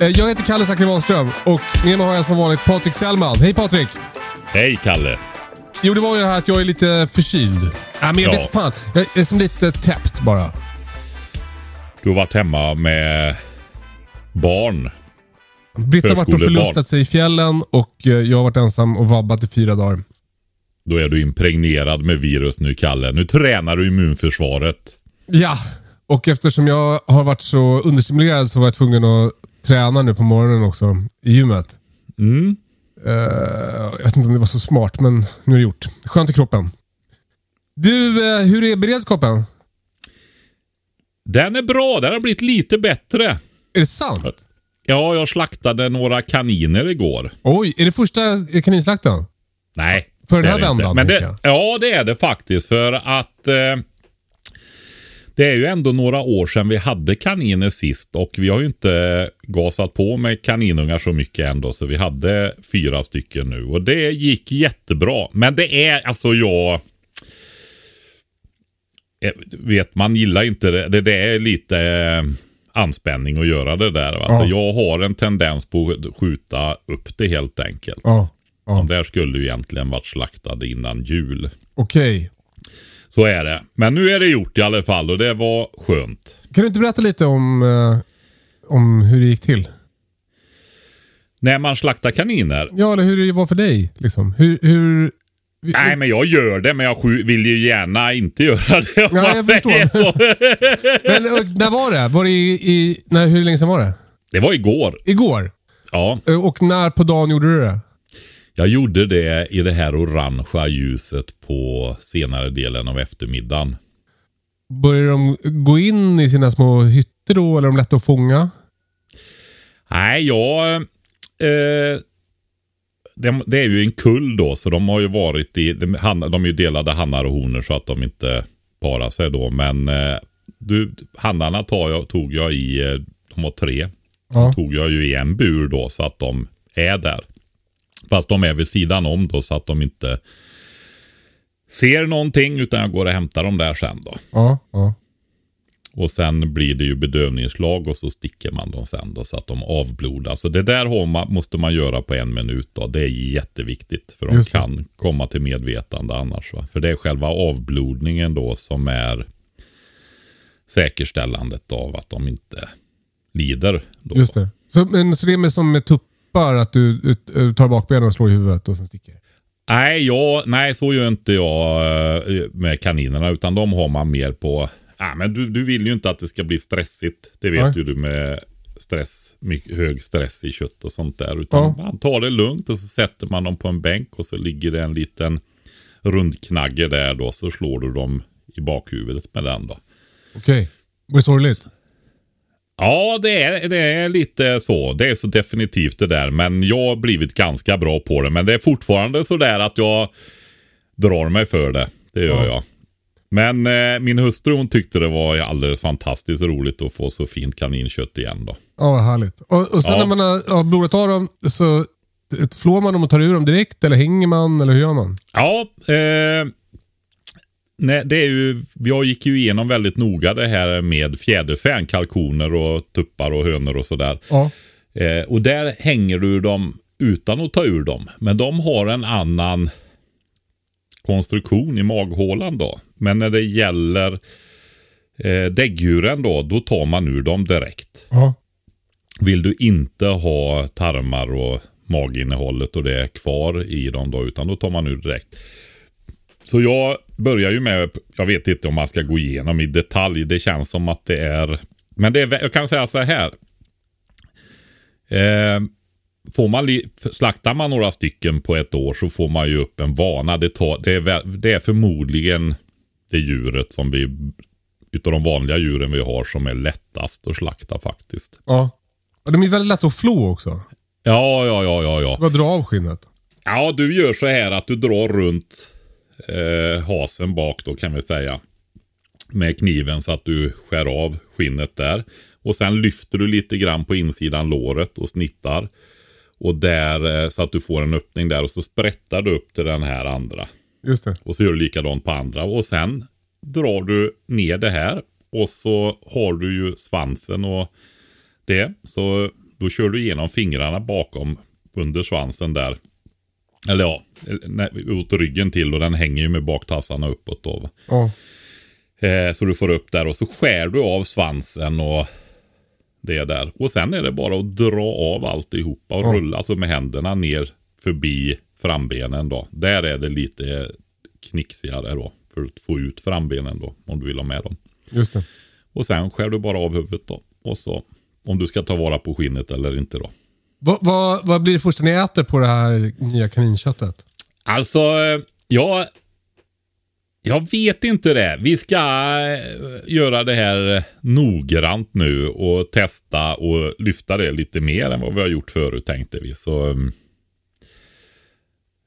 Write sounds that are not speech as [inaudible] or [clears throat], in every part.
Eh, Jag heter Kalle Zackari Wahlström och med mig har jag som vanligt Patrik Sellman. Hej Patrik! Hej Kalle. Jo, det var ju det här att jag är lite förkyld. Nej, men jag Ja. vet fan. Jag är som lite täppt bara. Du har varit hemma med barn. Britta har varit och förlustat sig i fjällen och eh, jag har varit ensam och vabbat i fyra dagar. Då är du impregnerad med virus nu Kalle. Nu tränar du immunförsvaret. Ja, och eftersom jag har varit så understimulerad så var jag tvungen att träna nu på morgonen också i gymmet. Mm. Eh, jag vet inte om det var så smart, men nu är det gjort. Skönt i kroppen. Du, eh, hur är beredskapen? Den är bra. Den har blivit lite bättre. Är det sant? Ja, jag slaktade några kaniner igår. Oj, är det första kaninslakten? Nej. För den det här vändan, Men det. Ja, det är det faktiskt. För att eh, det är ju ändå några år sedan vi hade kaniner sist och vi har ju inte gasat på med kaninungar så mycket ändå. Så vi hade fyra stycken nu och det gick jättebra. Men det är alltså jag... eh, Vet man gillar inte det. Det, det är lite eh, anspänning att göra det där. Alltså, Ja. Jag har en tendens på att skjuta upp det helt enkelt. Ja. De där skulle ju egentligen varit slaktade innan jul. Okej. Så är det. Men nu är det gjort i alla fall och det var skönt. Kan du inte berätta lite om, eh, om hur det gick till? När man slaktar kaniner. Ja, eller hur det var för dig. Liksom. Hur, hur, Nej, men jag gör det, men jag vill ju gärna inte göra det. Ja, jag förstår. [laughs] Men när var det? Var det i, i, när, hur länge sedan var det? Det var igår. Igår? Ja, Eh, Och när på dagen gjorde du det? Jag gjorde det i det här orangea ljuset på senare delen av eftermiddagen. Började de gå in i sina små hytter då, eller är de lätta att fånga? Nej, jag... Eh, det, det är ju en kull då, så de har ju varit i... De, han- de är ju delade hannar och honor så att de inte parar sig då. Men eh, du, hannarna jag, tog jag i... eh, De har tre. Ja. tog jag ju i en bur då så att de är där. Fast de är vid sidan om då så att de inte ser någonting utan jag går och hämtar dem där sen då. Ja, ja. Och sen blir det ju bedövningslag och så sticker man dem sen då så att de avblodar. Så det där man, måste man göra på en minut då. Det är jätteviktigt för de kan komma till medvetande annars. Va? För det är själva avblodningen då som är säkerställandet av att de inte lider. Då. Just det. Så, men, så det är med, som med tuppar, att du, tar bakbenen och slår i huvudet och sen sticker? Nej, jag, nej, så gör inte jag eh, med kaninerna. Utan de har man mer på... Ah, men du, du vill ju inte att det ska bli stressigt. Det vet Nej. ju du med stress, mycket, hög stress i kött och sånt där. Utan Ja. man tar det lugnt och så sätter man dem på en bänk och så ligger det en liten rundknagge där då. Så slår du dem i bakhuvudet med den då. Okej. Var det sorgligt? Ja, det är, det är lite så. Det är så definitivt det där. Men jag har blivit ganska bra på det. Men det är fortfarande så där att jag drar mig för det. Det gör Ja. jag. Men eh, min hustru hon tyckte det var alldeles fantastiskt roligt att få så fint kaninkött igen då. Ja, vad härligt. Och, och sen Ja. när man har, har blodat av dem så flår man dem och tar ur dem direkt eller hänger man eller hur gör man? Ja, eh, nej, det är ju, jag gick ju igenom väldigt noga det här med fjäderfän, kalkoner och tuppar och hönor och sådär. Ja. Eh, och där hänger du dem utan att ta ur dem. Men de har en annan konstruktion i maghålan då. Men när det gäller eh, däggdjuren då, då tar man ur dem direkt. Ja. Vill du inte ha tarmar och maginnehållet och det är kvar i dem då, utan då tar man ur direkt. Så jag börjar ju med, jag vet inte om man ska gå igenom i detalj, det känns som att det är, men det är, jag kan säga så här. Eh, får man slaktar man några stycken på ett år så får man ju upp en vana. Det, tar, det, är, det är förmodligen det djuret som vi, utav de vanliga djuren vi har, som är lättast att slakta faktiskt. ja. Och de är väldigt lätta att flå också. Ja, ja, ja, ja, ja. Bara dra av skinnet. Ja, du gör så här att du drar runt eh, hasen bak då kan vi säga. Med kniven så att du skär av skinnet där. Och sen lyfter du lite grann på insidan låret och snittar. Och där eh, så att du får en öppning där och så sprättar du upp till den här andra. Just det. Och så gör du likadant på andra. Och sen drar du ner det här. Och så har du ju svansen och det. Så då kör du igenom fingrarna bakom under svansen där. Eller ja, åt ryggen till och den hänger ju med baktassarna uppåt då. Ja. Eh, så du får upp där och så skär du av svansen och det där. Och sen är det bara att dra av alltihopa och Ja. rulla alltså med händerna ner förbi frambenen då. Där är det lite knixigare då. För att få ut frambenen då. Om du vill ha med dem. Just det. Och sen skär du bara av huvudet då. Och så om du ska ta vara på skinnet eller inte då. Vad, vad, vad blir det första ni äter på det här nya kaninköttet? Alltså, jag, jag vet inte det. Vi ska eh, göra det här noggrant nu och testa och lyfta det lite mer än vad vi har gjort förut tänkte vi. Så mm,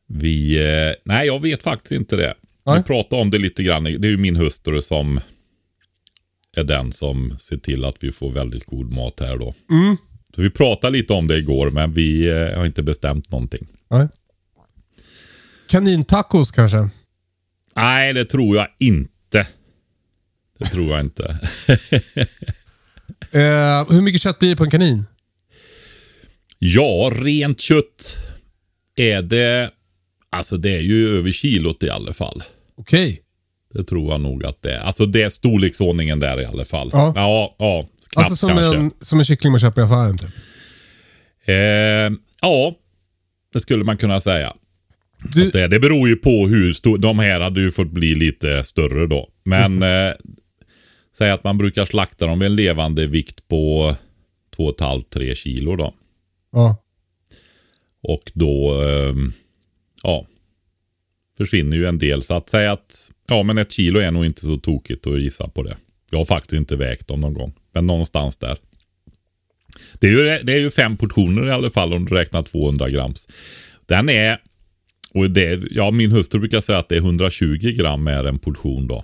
vi, eh, nej jag vet faktiskt inte det. Vi Nej. pratade om det lite grann. Det är ju min hustru som är den som ser till att vi får väldigt god mat här då. Mm. Så vi pratade lite om det igår men vi eh, har inte bestämt någonting. Nej. Kanintacos kanske? Nej, det tror jag inte. Det tror jag inte. [laughs] Eh, hur mycket kött blir det på en kanin? Ja, rent kött är det... Alltså det är ju över kilot i alla fall. Okej. Det tror jag nog att det är. Alltså det är storleksordningen där i alla fall. Ja. ja, ja knappt Alltså som kanske. en, som en kyckling man köper i affären typ. Eh, ja, det skulle man kunna säga. Du, Det, det beror ju på hur stor... De här hade ju fått bli lite större då. Men eh, säg att man brukar slakta dem med en levande vikt på 2,5-3 kilo då. ja. Och då, ehm, ja, försvinner ju en del. Så att säga att, ja men ett kilo är nog inte så tokigt att gissa på det. Jag har faktiskt inte vägt dem någon gång, men någonstans där. Det är ju, det är ju fem portioner i alla fall om du räknar 200 grams. Den är, och det, ja min hustru brukar säga att det är 120 gram är en portion då.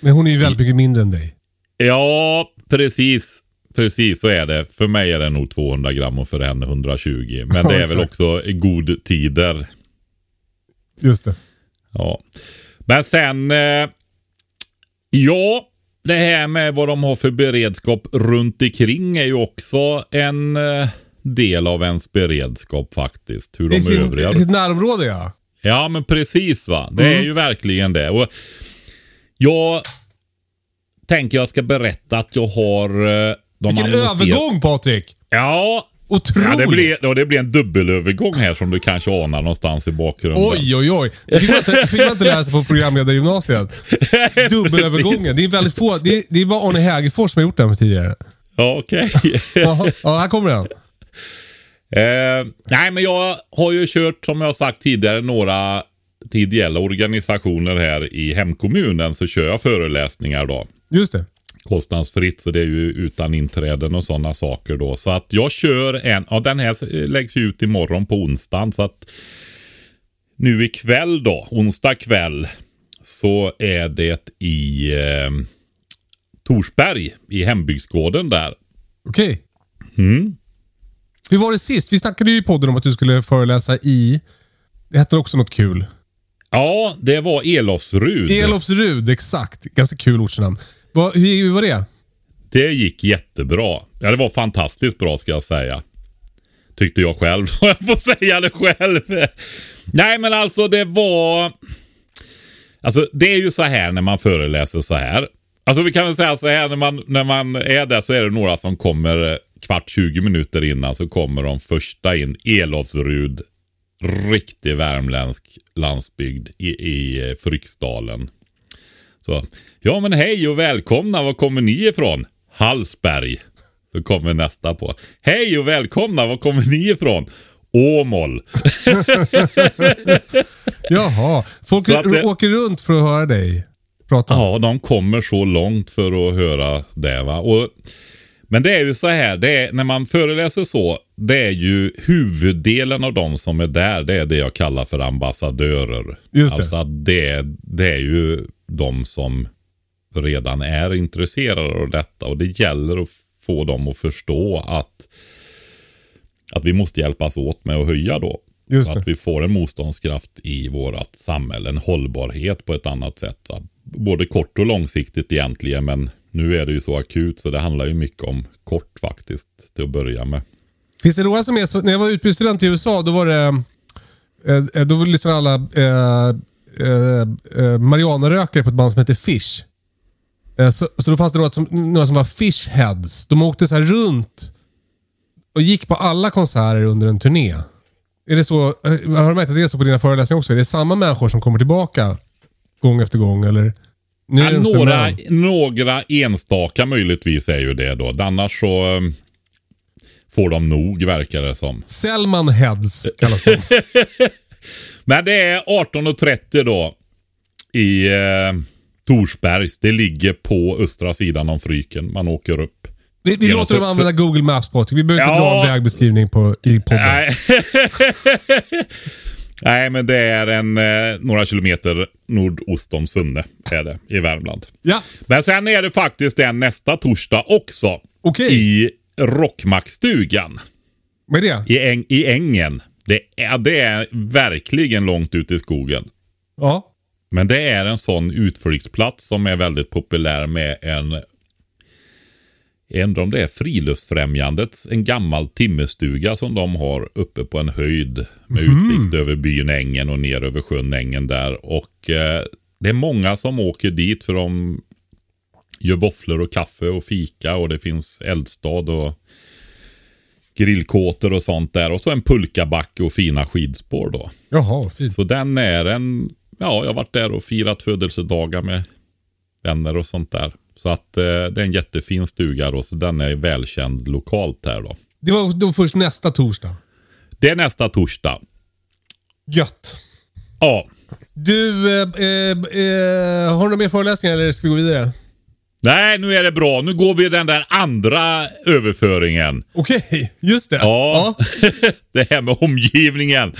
Men hon är ju väldigt mycket mindre än dig. Ja, precis. Precis så är det. För mig är det nog 200 gram och för henne 120. Men [laughs] det är väl också god tider. Just det. Ja. Men sen, eh, ja, det här med vad de har för beredskap runt omkring är ju också en eh, del av ens beredskap faktiskt. Hur de I sin, övriga... i sitt närområde ja. Ja, men precis va. Det Mm. är ju verkligen det. Och jag tänker jag ska berätta att jag har... eh, De Vilken annonserar- övergång Patrik! Ja, Otroligt! ja det, blir, ja, det blir en dubbelövergång här som du kanske anar någonstans i bakgrunden. Oj, oj, oj. Det fick man inte, fick man inte sig på programledargymnasiet. Dubbelövergången. Det är väldigt få. Det är, det är bara Arne Hägerfors som har gjort den tidigare. Ja, okej. [laughs] Jaha, ja, här kommer den. Eh, nej, men jag har ju kört, som jag sagt tidigare, några till ideella organisationer här i hemkommunen. Så kör jag föreläsningar då. Just det. Kostnadsfritt, så det är ju utan inträden och sådana saker då. Så att jag kör en, ja den här läggs ju ut imorgon på onsdagen. Så att nu ikväll då, onsdag kväll, så är det i eh, Torsberg, i hembygdsgården där. Okej. Mm. Hur var det sist? Vi snackade ju i podden om att du skulle föreläsa i... Det hette också något kul. Ja, det var Elofsrud. Elofsrud, exakt. Ganska kul ortsnamn. Vad- hur, hur var det? Det gick jättebra. Ja, det var fantastiskt bra ska jag säga. Tyckte jag själv. [laughs] Jag får säga det själv. Nej, men alltså det var... Alltså det är ju så här när man föreläser så här. Alltså vi kan väl säga så här när man, när man är där så är det några som kommer kvart 20 minuter innan så kommer de första in. Elofsrud. Riktig värmländsk landsbygd i, i eh, Fryksdalen. Så, ja men hej och välkomna, var kommer ni ifrån? Hallsberg. Så kommer nästa på. Hej och välkomna, var kommer ni ifrån? Åmål. [laughs] Jaha, folk det- åker runt för att höra dig prata. Ja, de kommer så långt för att höra det. Va? Och, men det är ju så här, det är, när man föreläser så, det är ju huvuddelen av de som är där, det är det jag kallar för ambassadörer. Just det. Alltså det, det är ju de som redan är intresserade av detta och det gäller att få dem att förstå att, att vi måste hjälpas åt med att höja då. Just Så det. att vi får en motståndskraft i vårt samhälle, en hållbarhet på ett annat sätt. Va? Både kort och långsiktigt egentligen, men nu är det ju så akut så det handlar ju mycket om kort faktiskt till att börja med. Finns det några som är så, när jag var utbytesstudent i USA, då var det, eh, eh då lyssnade alla eh, eh, eh, marijuanarökare på ett band som heter Fish. Eh, så, så då fanns det några som, några som var fishheads. De åkte så här runt och gick på alla konserter under en turné. Är det så, eh, har du märkt att det är så på dina föreläsningar också? Är det samma människor som kommer tillbaka gång efter gång? Eller? Ja, några, några enstaka möjligtvis är ju det då. Annars så um, får de nog verkar det som. Selman Heads kallas de. [laughs] Men det är 18.30 då i eh, Torsbergs. Det ligger på östra sidan om Fryken. Man åker upp. Vi, vi låter dem använda Google Maps Patrik. Vi behöver inte Ja. dra en vägbeskrivning på, i podden. [laughs] Nej. Men det är en eh, några kilometer nordost om Sunne är det i Värmland. Ja, Men sen är det faktiskt en nästa torsdag också. Okej. I Rockmackstugan vad är det? i, äng, i Ängen. Det är, det är verkligen långt ute i skogen. Ja. Men det är en sån utflyktsplats som är väldigt populär med en jag undrar om det är Friluftsfrämjandet, en gammal timmerstuga som de har uppe på en höjd med utsikt över byn Ängen och ner över sjön Ängen där. Och eh, det är många som åker dit för de gör våfflor och kaffe och fika och det finns eldstad och grillkåtor och sånt där. Och så en pulkabacke och fina skidspår då. Jaha, fint. Så den är en, ja jag har varit där och firat födelsedagar med vänner och sånt där. Så att eh, det är en jättefin stuga då, så den är välkänd lokalt här då. Det var då först nästa torsdag. Det är nästa torsdag. Gött. Ja, Du, eh, eh, eh, har du några mer föreläsningar eller ska vi gå vidare? nej nu är det bra. Nu går vi den där andra överföringen. Okej, just det. Ja, [laughs] det här med omgivningen.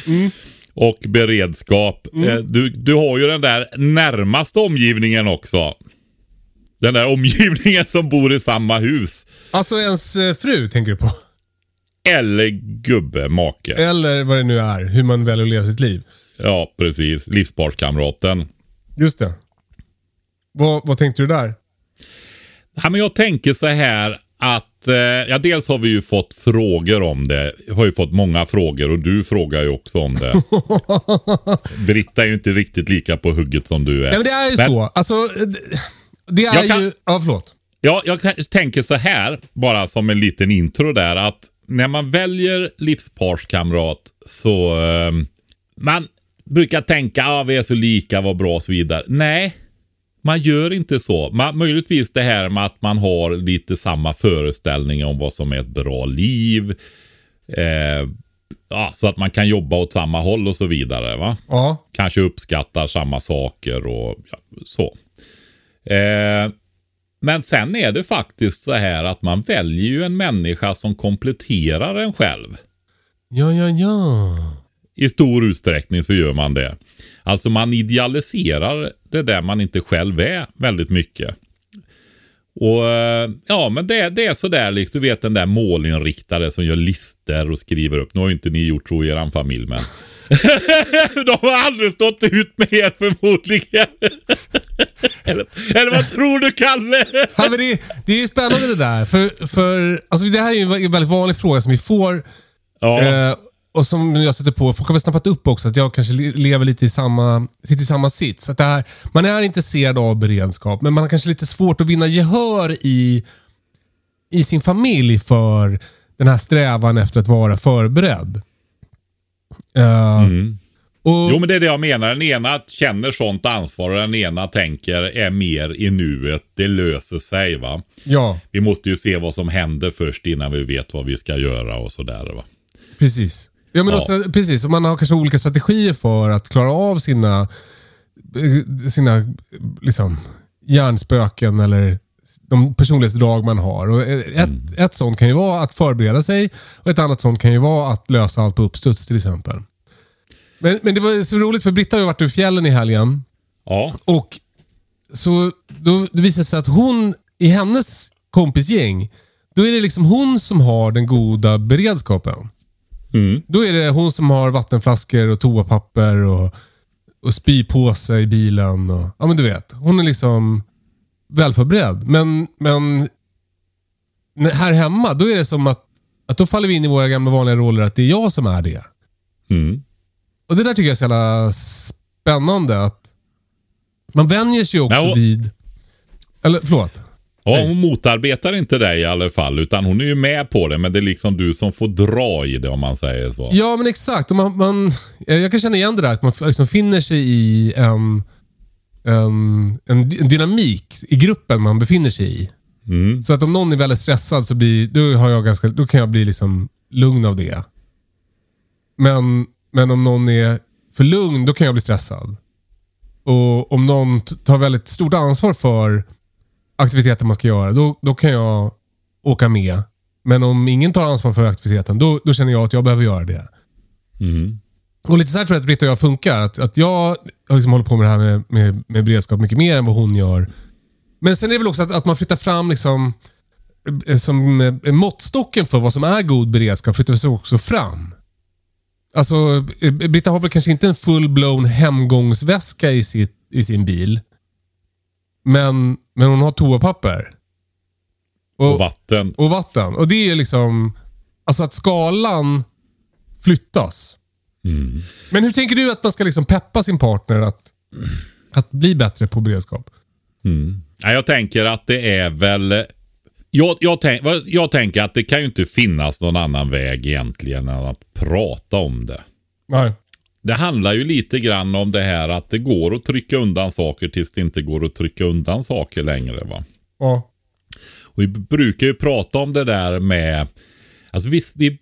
Och beredskap. Eh, Du, du har ju den där närmaste omgivningen också. Den där omgivningen som bor i samma hus. Alltså ens eh, fru tänker du på? Eller gubbe, make. Eller vad det nu är, hur man väljer att leva sitt liv. Ja, precis. Livspartskamraten. Just det. Vad, vad tänkte du där? Ja, men jag tänker så här att, eh, ja dels har vi ju fått frågor om det. Jag har ju fått många frågor och du frågar ju också om det. [laughs] Britta är ju inte riktigt lika på hugget som du är. Ja, men det är ju Men- så. Alltså, eh, det- är Jag kan- ju... Ja, förlåt. Ja, jag tänker så här, bara som en liten intro där, att när man väljer livsparskamrat så eh, man brukar tänka att ah, vi är så lika, vad bra och så vidare. Nej, man gör inte så. Man, möjligtvis det här med att man har lite samma föreställning om vad som är ett bra liv. Eh, ja, så att man kan jobba åt samma håll och så vidare. va? Ja. kanske uppskattar samma saker och ja, så. Eh, men sen är det faktiskt så här att man väljer ju en människa som kompletterar en själv. Ja, ja, ja. I stor utsträckning så gör man det. Alltså man idealiserar det där man inte själv är väldigt mycket. Och eh, ja, men det, det är sådär liksom, du vet den där målinriktade som gör lister och skriver upp. Nu har ju inte ni gjort så i er familj, men [laughs] [laughs] de har aldrig stått ut med er förmodligen. eller, eller vad tror du, Kalle? Ja, men det, det är ju spännande det där. För, för, alltså det här är ju en väldigt vanlig fråga som vi får. ja, Eh, och som jag sätter på, folk har väl snappat upp också att jag kanske le- lever lite i samma, sitter i samma sits. Att det här, man är intresserad av beredskap, men man har kanske lite svårt att vinna gehör i, i sin familj för den här strävan efter att vara förberedd. Eh, och, Jo men det är det jag menar. Den ena känner sånt ansvar och den ena tänker är mer i nuet. Det löser sig va. Ja, Vi måste ju se vad som händer först innan vi vet vad vi ska göra och sådär va. precis. Ja, men Ja. Också, precis. Och man har kanske olika strategier för att klara av sina, eh, sina liksom, hjärnspöken eller de personlighetsdrag man har. Och ett, ett sånt kan ju vara att förbereda sig och ett annat sånt kan ju vara att lösa allt på uppstuds till exempel. Men, men det var så roligt för Britta har ju varit i fjällen i helgen. Ja. Och så då det visar sig att hon, i hennes kompisgäng, då är det liksom hon som har den goda beredskapen. Mm. Då är det hon som har vattenflaskor och toapapper och, och spypåse i bilen. Och, ja men du vet, hon är liksom välförberedd. Men, men här hemma, då är det som att, att då faller vi in i våra gamla vanliga roller att det är jag som är det. Mm. Och det där tycker jag är så jävla spännande. att Man vänjer sig också Ja, och- vid... Eller förlåt. Ja, hon motarbetar inte dig i alla fall. Utan hon är ju med på det. Men det är liksom du som får dra i det om man säger så. Ja, men exakt. Och man, man, jag kan känna igen det där. Att man liksom finner sig i en, en, en en dynamik i gruppen man befinner sig i. Mm. Så att om någon är väldigt stressad så blir, då, har jag ganska, då kan jag bli liksom lugn av det. Men, men om någon är för lugn, då kan jag bli stressad. Och om någon tar väldigt stort ansvar för aktiviteten man ska göra, då, då kan jag åka med. Men om ingen tar ansvar för aktiviteten, då, då känner jag att jag behöver göra det. Mm. Och lite så här tror jag att Britta och jag funkar. Att, att jag liksom hållit på med det här med, med, med beredskap mycket mer än vad hon gör. Men sen är det väl också att, att man flyttar fram liksom eh, som eh, måttstocken för vad som är god beredskap flyttar sig också fram. Alltså, eh, Britta har väl kanske inte en full-blown hemgångsväska i, sitt, i sin bil. Men, men hon har toapapper. Och vatten. och vatten. Och det är liksom... Alltså att skalan flyttas. Mm. Men hur tänker du att man ska liksom peppa sin partner att, att bli bättre på beredskap? Ja, jag tänker att det är väl... Jag, jag, tänk, jag tänker att det kan ju inte finnas någon annan väg egentligen än att prata om det. Nej. Det handlar ju lite grann om det här att det går att trycka undan saker tills det inte går att trycka undan saker längre. va. Ja. Och vi brukar ju prata om det där med... Alltså vi, vi,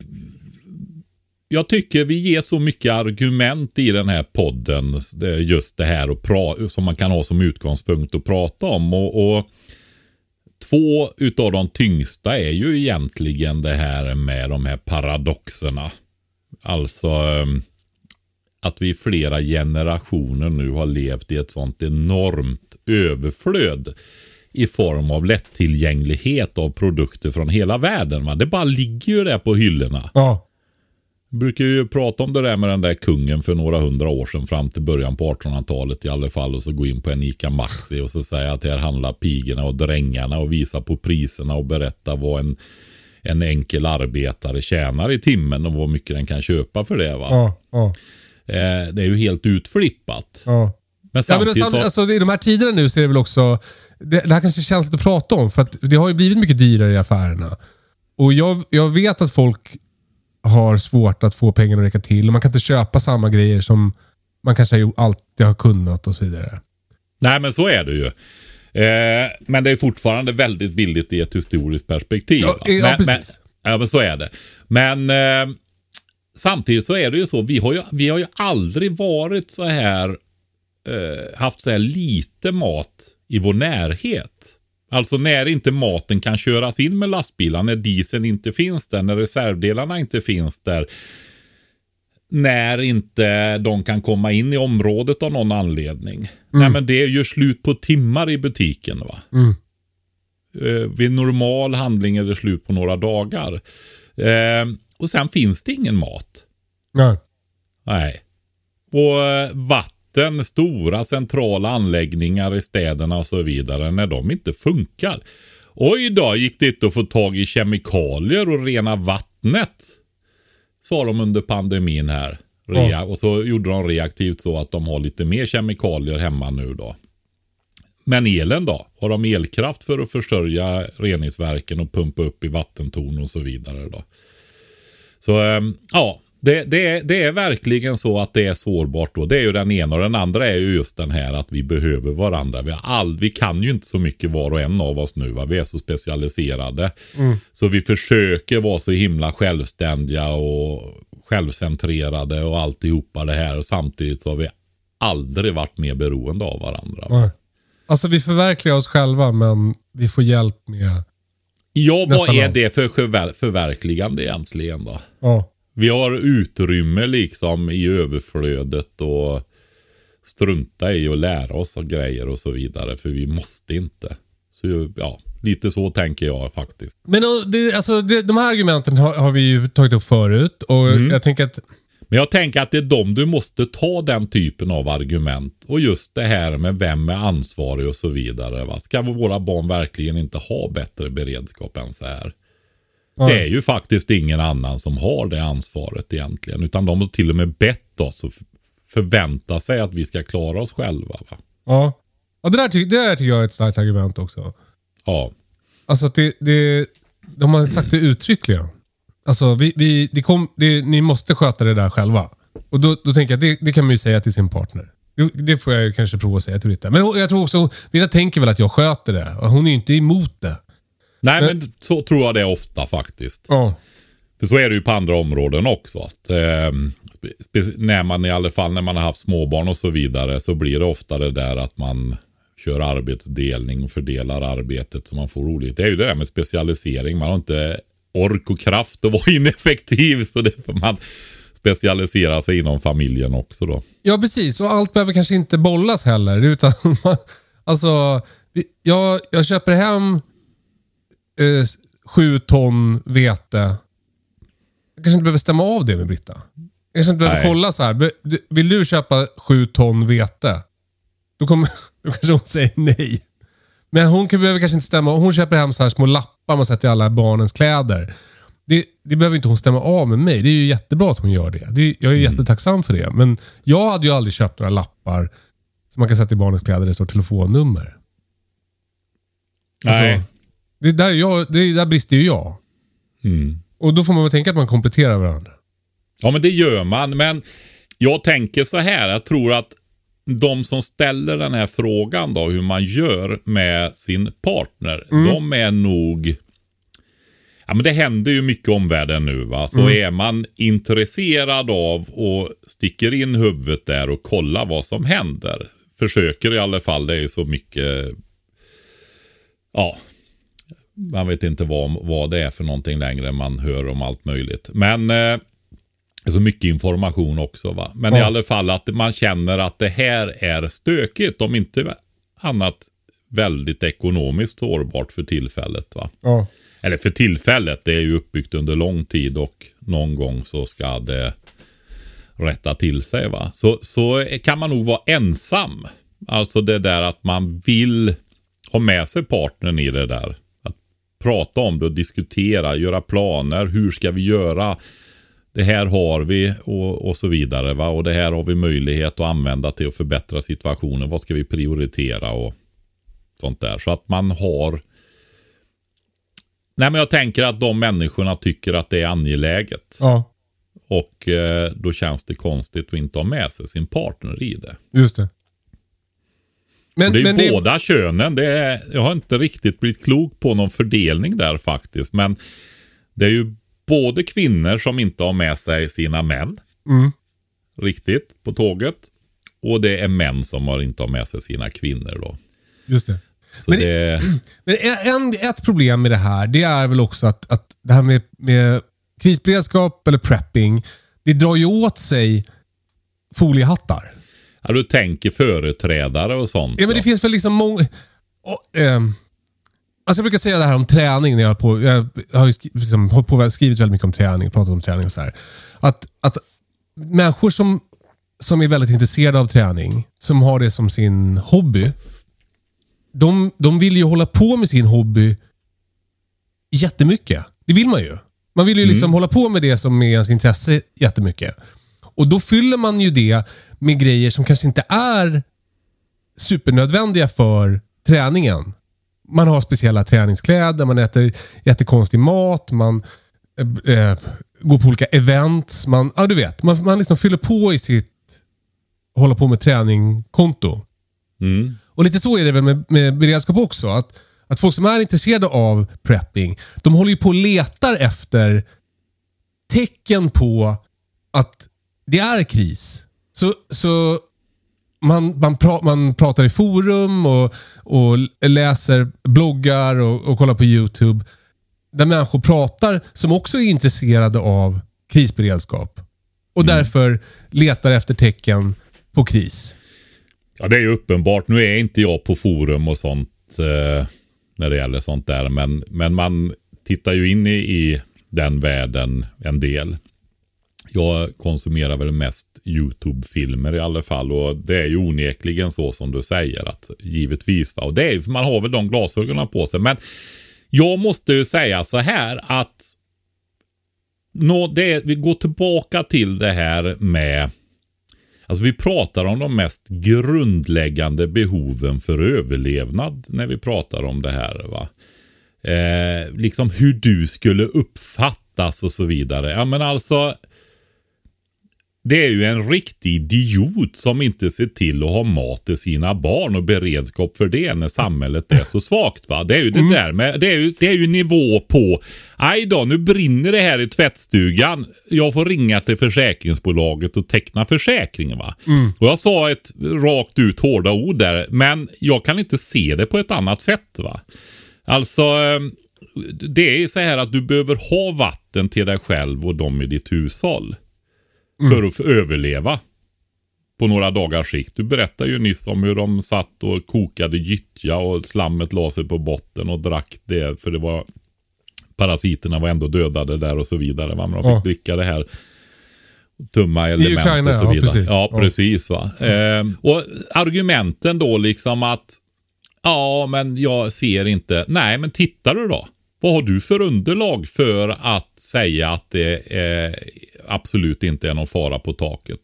jag tycker vi ger så mycket argument i den här podden. Just det här och som man kan ha som utgångspunkt att prata om. Och, och Två utav de tyngsta är ju egentligen det här med de här paradoxerna. Alltså ehm, att vi i flera generationer nu har levt i ett sånt enormt överflöd i form av lättillgänglighet av produkter från hela världen. Va? Det bara ligger ju där på hyllorna. Ja. Brukar ju prata om det där med den där kungen för några hundra år sedan fram till början på 1800-talet i alla fall och så gå in på en ICA Maxi och så säga att här handlar pigorna och drängarna och visa på priserna och berätta vad en, en enkel arbetare tjänar i timmen och vad mycket den kan köpa för det. Va? Ja. Ja. Eh, det är ju helt utflippat. ja. Men Ja, men samtidigt det, sam- har- alltså, I de här tiderna nu så är det väl också... Det, det här kanske känns att prata om för att det har ju blivit mycket dyrare i affärerna. Och jag, jag vet att folk har svårt att få pengarna att räcka till och man kan inte köpa samma grejer som man kanske alltid har kunnat och så vidare. Nej, men så är det ju. Eh, men det är fortfarande väldigt billigt i ett historiskt perspektiv. Ja, ja, men, precis. Men, ja, men så är det. Men eh, samtidigt så är det ju så. Vi har ju, vi har ju aldrig varit så här, eh, haft så här lite mat i vår närhet. Alltså när inte maten kan köras in med lastbilar, när dieseln inte finns där, när reservdelarna inte finns där. När inte de kan komma in i området av någon anledning. Nej men det gör slut på timmar i butiken va. Mm. Eh, vid normal handling är det slut på några dagar. Eh, och sen finns det ingen mat. Nej. Nej. Och eh, vatten, stora centrala anläggningar i städerna och så vidare, när de inte funkar. Oj då, gick det inte att få tag i kemikalier och rena vattnet. sa de under pandemin här. Rea, Och så gjorde de reaktivt så att de har lite mer kemikalier hemma nu då. Men elen då? Har de elkraft för att försörja reningsverken och pumpa upp i vattentorn och så vidare då? Så ähm, ja, det, det, det, är verkligen så att det är sårbart då. Det är ju den ena och den andra är ju just den här att vi behöver varandra. Vi, all, vi kan ju inte så mycket var och en av oss nu. Va? Vi är så specialiserade. Mm. Så vi försöker vara så himla självständiga och självcentrerade och alltihopa det här. Och samtidigt så har vi aldrig varit mer beroende av varandra. Nej. Alltså vi förverkligar oss själva men vi får hjälp med Ja, vad är det för förver förverkligande egentligen då? Ja. Vi har utrymme liksom i överflödet och strunta i att lära oss av grejer och så vidare. För vi måste inte. Så ja, lite så tänker jag faktiskt. Men det, alltså, det, de här argumenten har, har, vi ju tagit upp förut. Och mm. jag tänker att men jag tänker att det är de du måste ta den typen av argument. Och just det här med vem är ansvarig och så vidare. Va? Ska våra barn verkligen inte ha bättre beredskap än så här? Ja. Det är ju faktiskt ingen annan som har det ansvaret egentligen. Utan de har till och med bett oss att förvänta sig att vi ska klara oss själva. Va? Ja, ja det, där ty det där tycker jag är ett starkt argument också. Ja. Alltså att det, det, de har sagt det uttryckligen. Alltså, vi, vi, det kom, det, ni måste sköta det där själva. Och då, då tänker jag, det, det kan man ju säga till sin partner. Det, det får jag kanske prova att säga till Britta. Men jag tror också, Britta tänker väl att jag sköter det. Hon är ju inte emot det. Nej, men, men så tror jag det är ofta faktiskt. Ja. För så är det ju på andra områden också. Att, eh, när man i alla fall när man har haft småbarn och så vidare så blir det ofta det där att man kör arbetsdelning och fördelar arbetet så man får roligt. Det är ju det där med specialisering. Man har inte ork och kraft att vara [laughs] ineffektiv. Så det får man specialisera sig inom familjen också då. Ja, precis. Och allt behöver kanske inte bollas heller. Utan [laughs] alltså, jag, jag köper hem eh, sju ton vete. Jag kanske inte behöver stämma av det med Britta. Jag kanske inte behöver Nej. kolla så här. Vill du köpa sju ton vete? Då, kommer, [laughs] då kanske hon säger nej. Men hon kan, behöver kanske inte stämma Hon köper hem så här små lappar man sätter i alla barnens kläder. Det, det behöver inte hon stämma av med mig. Det är ju jättebra att hon gör det. det jag är mm. jättetacksam för det. Men jag hade ju aldrig köpt några lappar som man kan sätta i barnens kläder där det står telefonnummer. Nej. Alltså, det, där jag, det där brister ju jag. Mm. Och då får man väl tänka att man kompletterar varandra. Ja men det gör man. Men jag tänker så här. Jag tror att de som ställer den här frågan då, hur man gör med sin partner, mm. de är nog Ja, men det händer ju mycket omvärlden nu. Va? Så mm. är man intresserad av och sticker in huvudet där och kollar vad som händer. Försöker i alla fall. Det är ju så mycket. Ja, man vet inte vad, vad det är för någonting längre. Man hör om allt möjligt. Men eh, så mycket information också. va. Men ja. i alla fall att man känner att det här är stökigt. Om inte annat väldigt ekonomiskt sårbart för tillfället. va. Ja. Eller för tillfället. Det är ju uppbyggt under lång tid och någon gång så ska det rätta till sig. va. Så, så kan man nog vara ensam. Alltså det där att man vill ha med sig partnern i det där. Prata om det och diskutera, göra planer. Hur ska vi göra? det här har vi och, och så vidare. Va? Och det här har vi möjlighet att använda till att förbättra situationen. Vad ska vi prioritera och sånt där. Så att man har... Nej men jag tänker att de människorna tycker att det är angeläget. Ja. Och eh, då känns det konstigt att inte ha med sig sin partner i det. Just det. Men, det är men båda det... könen. Det är, jag har inte riktigt blivit klok på någon fördelning där faktiskt. Men det är ju både kvinnor som inte har med sig sina män mm. riktigt på tåget. Och det är män som har inte har med sig sina kvinnor då. Just det. Så men, det... [clears throat] men en, ett problem med det här, det är väl också att, att det här med, med krisberedskap eller prepping, det drar ju åt sig foliehattar. Ja, du tänker företrädare och sånt. Ja, men det finns väl liksom många... Eh, Alltså jag brukar säga det här om träning. När jag, på, jag har ju skrivit, liksom, på, skrivit väldigt mycket om träning, pratat om träning och så här. Att, att människor som, som är väldigt intresserade av träning, som har det som sin hobby. De, de vill ju hålla på med sin hobby jättemycket. Det vill man ju. Man vill ju liksom hålla på med det som är ens intresse jättemycket. Och då fyller man ju det med grejer som kanske inte är supernödvändiga för träningen. Man har speciella träningskläder, man äter jättekonstig mat, man eh, eh, går på olika events. Man, ja, du vet, man, man liksom fyller på i sitt hålla på med träningkonto. Mm. Och lite så är det väl med, med beredskap också. Att, att folk som är intresserade av prepping, de håller ju på och letar efter tecken på att det är kris. Så, så man, man, pra, man pratar i forum och, och läser bloggar och, och kollar på YouTube. Där människor pratar som också är intresserade av krisberedskap. Och därför letar efter tecken på kris. Ja, det är ju uppenbart. Nu är inte jag på forum och sånt eh, när det gäller sånt där. Men, men man tittar ju in i, i den världen en del. Jag konsumerar väl mest YouTube-filmer i alla fall. Och det är ju onekligen så som du säger. att Givetvis. Va? Och det är, man har väl de glasögonen på sig. Men jag måste ju säga så här att nå, det, vi går tillbaka till det här med Alltså vi pratar om de mest grundläggande behoven för överlevnad när vi pratar om det här. va. Eh, liksom hur du skulle uppfattas och så vidare. Ja men alltså. Det är ju en riktig idiot som inte ser till att ha mat till sina barn och beredskap för det när samhället är så svagt. va. Det är ju det där med, det är ju, det är ju nivå på, aj då, nu brinner det här i tvättstugan. Jag får ringa till försäkringsbolaget och teckna försäkring. va. Och jag sa ett rakt ut hårda ord där, men jag kan inte se det på ett annat sätt. va. Alltså, eh, det är så här att du behöver ha vatten till dig själv och de i ditt hushåll. För att överleva. På några dagars sikt. Du berättade ju nyss om hur de satt och kokade gyttja och slammet la sig på botten och drack det. För det var parasiterna var ändå dödade där och så vidare. Va? Men de fick Ja. dricka det här. Tumma element Ukraina, och så ja, vidare. precis. Ja, Ja. precis. Va? Eh, och argumenten då liksom att Ja, men jag ser inte. Nej, men tittar du då? Vad har du för underlag för att säga att det eh, absolut inte är någon fara på taket?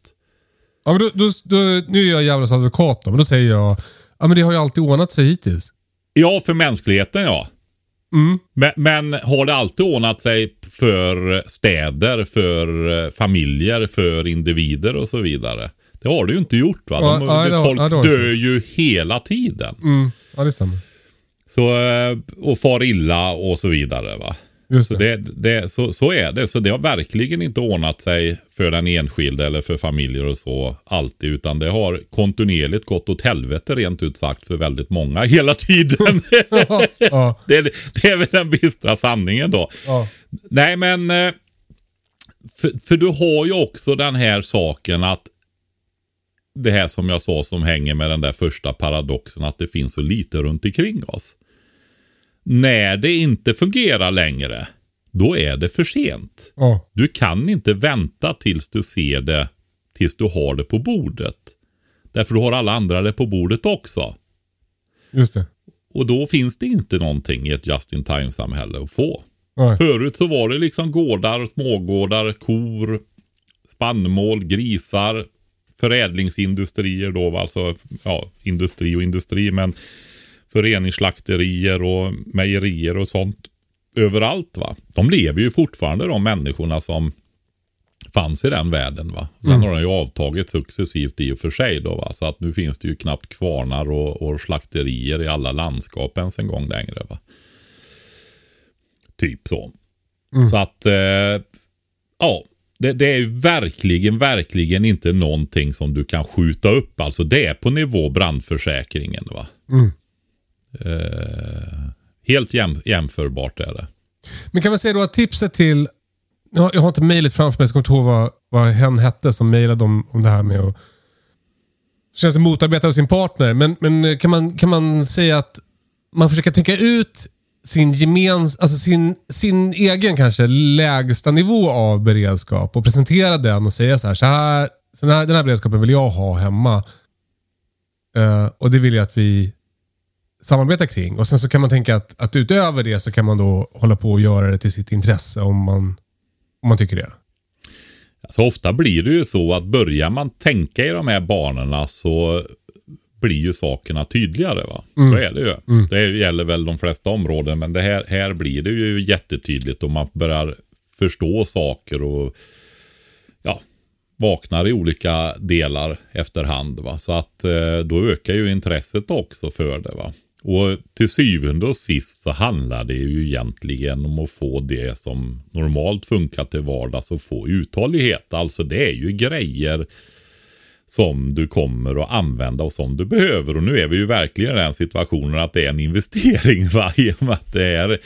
Ja, men då, då, då, nu är jag djävulens advokat då, men då säger jag ja, men det har ju alltid ordnat sig hittills. Ja, för mänskligheten ja. Mm. Men, men har det alltid ordnat sig för städer, för eh, familjer, för individer och så vidare? Det har det ju inte gjort. Va? De, Ja, har- folk det dör ju hela tiden. Mm. Ja, det stämmer. Så, eh, och far illa och så vidare. va. Just Så, det. det, så, så är det. Så det har verkligen inte ordnat sig för den enskilde eller för familjer och så alltid. Utan det har kontinuerligt gått åt helvete rent ut sagt för väldigt många [laughs] hela tiden. [laughs] ja, det, är- det är väl den bistra sanningen då. ja. Nej men, eh, för, för du har ju också den här saken att det här som jag sa som hänger med den där första paradoxen att det finns så lite runt omkring oss. När det inte fungerar längre, då är det för sent. ja. Du kan inte vänta tills du ser det, tills du har det på bordet. Därför du har alla andra det på bordet också. Just det. Och då finns det inte någonting i ett just in time-samhälle att få. Nej. Förut så var det liksom gårdar, smågårdar, kor, spannmål, grisar, förädlingsindustrier då, alltså ja, industri och industri, men föreningsslakterier och mejerier och sånt överallt. va. De lever ju fortfarande de människorna som fanns i den världen. va. Sen har den ju avtagit successivt i och för sig då. Va? Så att nu finns det ju knappt kvarnar och, och slakterier i alla landskap ens en gång längre. va. Typ så. Så att, eh, ja. Det, det är verkligen, verkligen inte någonting som du kan skjuta upp. Alltså det är på nivå brandförsäkringen. va. Mm. Eh, helt jäm, jämförbart är det. Men kan man säga då att tipset till... Jag har, jag har inte mejlet framför mig så jag kommer inte ihåg vad, vad hen hette som mejlade om, om det här med att känna sig motarbetad av sin partner. Men, men kan, man, kan man säga att man försöker tänka ut sin, gemens, alltså sin, sin egen kanske lägsta nivå av beredskap och presentera den och säga så här, så här, så den, här den här beredskapen vill jag ha hemma. Uh, och det vill jag att vi samarbeta kring. Och sen så kan man tänka att, att utöver det så kan man då hålla på och göra det till sitt intresse om man, om man tycker det. Så ofta blir det ju så att börjar man tänka i de här banorna så blir ju sakerna tydligare. va. Mm. Så är det ju. Det gäller väl de flesta områden men det här, här blir det ju jättetydligt och man börjar förstå saker och ja, vaknar i olika delar efterhand. Va? Så att eh, då ökar ju intresset också för det. va. Och till syvende och sist så handlar det ju egentligen om att få det som normalt funkar till vardags och få uthållighet. Alltså det är ju grejer som du kommer att använda och som du behöver. Och nu är vi ju verkligen i den situationen att det är en investering. [laughs] Va? I och med att det är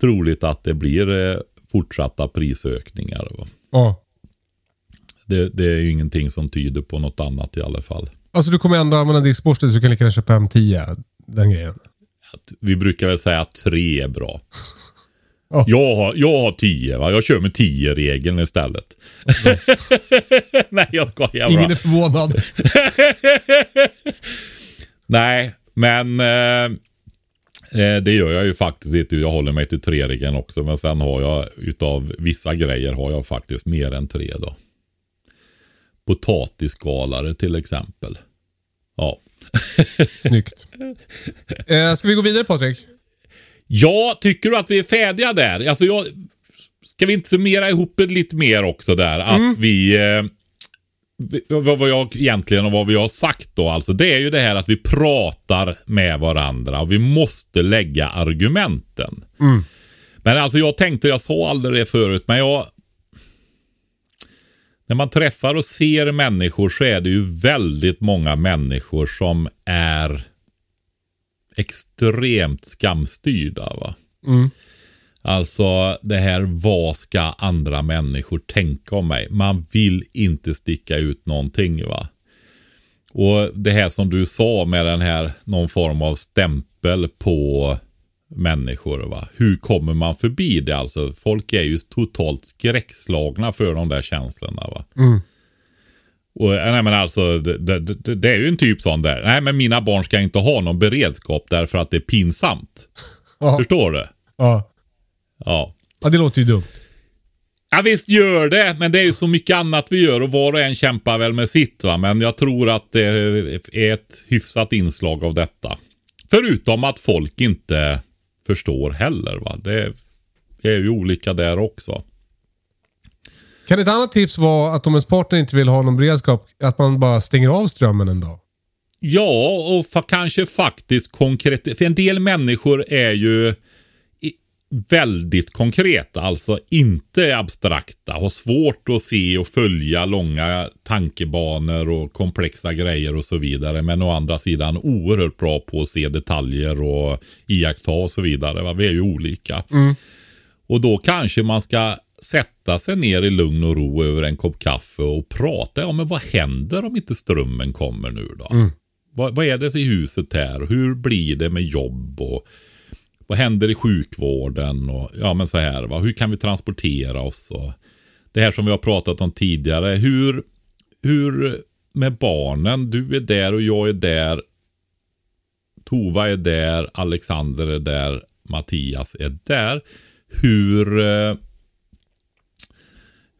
troligt att det blir eh, fortsatta prisökningar. Va? Ja. Det, det är ju ingenting som tyder på något annat i alla fall. Alltså du kommer ändå använda diskborste så du kan lika gärna köpa hem 10. Den grejen. Att Vi brukar väl säga att tre är bra. Ja. Jag, har, jag har tio, va? jag kör med tio regeln istället. [laughs] Nej, jag skojar bara. Ingen är förvånad. [laughs] Nej, men eh, eh, det gör jag ju faktiskt inte. Jag håller mig till tre regeln också. Men sen har jag utav vissa grejer har jag faktiskt mer än tre då. Potatisskalare till exempel. Ja. [laughs] Snyggt. Eh, ska vi gå vidare Patrik? Ja, tycker du att vi är färdiga där? Alltså jag, ska vi inte summera ihop det lite mer också där? Att vi... Eh, vad jag egentligen och vad vi har sagt då alltså. Det är ju det här att vi pratar med varandra och vi måste lägga argumenten. Men alltså jag tänkte, jag sa aldrig det förut, men jag... När man träffar och ser människor så är det ju väldigt många människor som är extremt skamstyrda. Va? Alltså det här, vad ska andra människor tänka om mig? Man vill inte sticka ut någonting. va. Och det här som du sa med den här, någon form av stämpel på människor. Va? Hur kommer man förbi det? Alltså folk är ju totalt skräckslagna för de där känslorna. Va? Och, nej, men alltså, det, det, det, är ju en typ sån där. Nej men mina barn ska inte ha någon beredskap därför att det är pinsamt. Ja. Förstår du? Ja. Ja. ja, det låter ju dumt. Ja visst gör det, men det är ju så mycket annat vi gör och var och en kämpar väl med sitt va. Men jag tror att det är ett hyfsat inslag av detta. Förutom att folk inte förstår heller va. Det är ju olika där också. Kan ett annat tips vara att om ens partner inte vill ha någon beredskap, att man bara stänger av strömmen en dag? Ja, och kanske faktiskt konkret. För en del människor är ju väldigt konkreta, alltså inte abstrakta. Har svårt att se och följa långa tankebanor och komplexa grejer och så vidare. Men å andra sidan oerhört bra på att se detaljer och iaktta och så vidare. Va? Vi är ju olika. Och då kanske man ska sätta sig ner i lugn och ro över en kopp kaffe och prata. Ja, men vad händer om inte strömmen kommer nu då? Vad, vad är det i huset här? Hur blir det med jobb? Och vad händer i sjukvården? Och, ja, men så här, va? Hur kan vi transportera oss? Och det här som vi har pratat om tidigare. Hur, hur med barnen? Du är där och jag är där. Tova är där. Alexander är där. Mattias är där. Hur... Eh,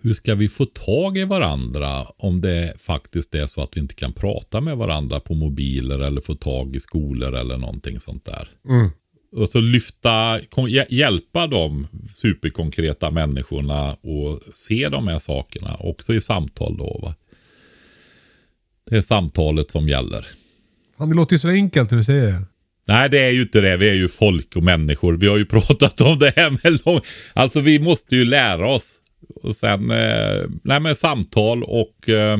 hur ska vi få tag i varandra om det faktiskt är så att vi inte kan prata med varandra på mobiler eller få tag i skolor eller någonting sånt där. Mm. Och så lyfta, hjälpa de superkonkreta människorna och se de här sakerna också i samtal då. Va? Det är samtalet som gäller. Fan, det låter ju så enkelt när du säger det. Nej, det är ju inte det. Vi är ju folk och människor. Vi har ju [laughs] pratat om det här med lång... Alltså vi måste ju lära oss. Och sen, eh, nej men samtal och eh,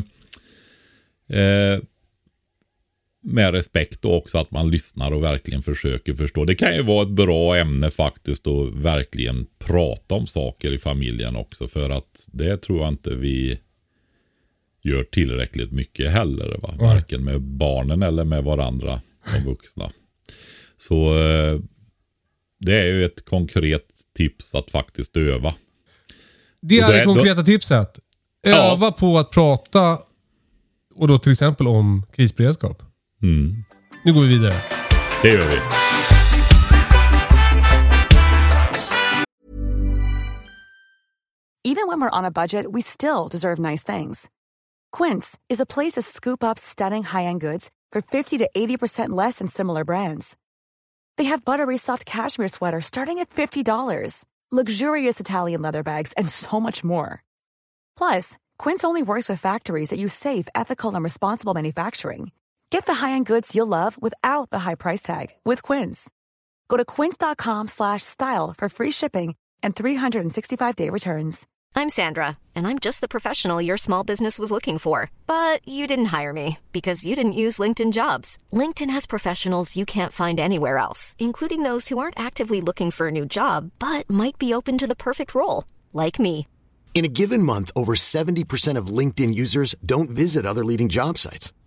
eh, med respekt och också att man lyssnar och verkligen försöker förstå. Det kan ju vara ett bra ämne faktiskt att verkligen prata om saker i familjen också. För att det tror jag inte vi gör tillräckligt mycket heller. Va? Varken med barnen eller med varandra, de vuxna. Så eh, det är ju ett konkret tips att faktiskt öva. Det är det- konkreta tipset. Ja. Öva på att prata och då till exempel om krisberedskap. Mm. Nu går vi vidare. Det gör vi. Even when we're on a budget we still deserve nice things. Quince is a place to scoop up stunning high-end goods for 50 to 80% less than similar brands. They have buttery soft cashmere sweaters starting at $50, luxurious Italian leather bags and so much more. Plus, Quince only works with factories that use safe, ethical and responsible manufacturing. Get the high-end goods you'll love without the high price tag with Quince. Go to quince.com slash style for free shipping and 365-day returns. I'm Sandra, and I'm just the professional your small business was looking for. But you didn't hire me because you didn't use LinkedIn jobs. LinkedIn has professionals you can't find anywhere else, including those who aren't actively looking for a new job but might be open to the perfect role, like me. In a given month, over 70% of LinkedIn users don't visit other leading job sites.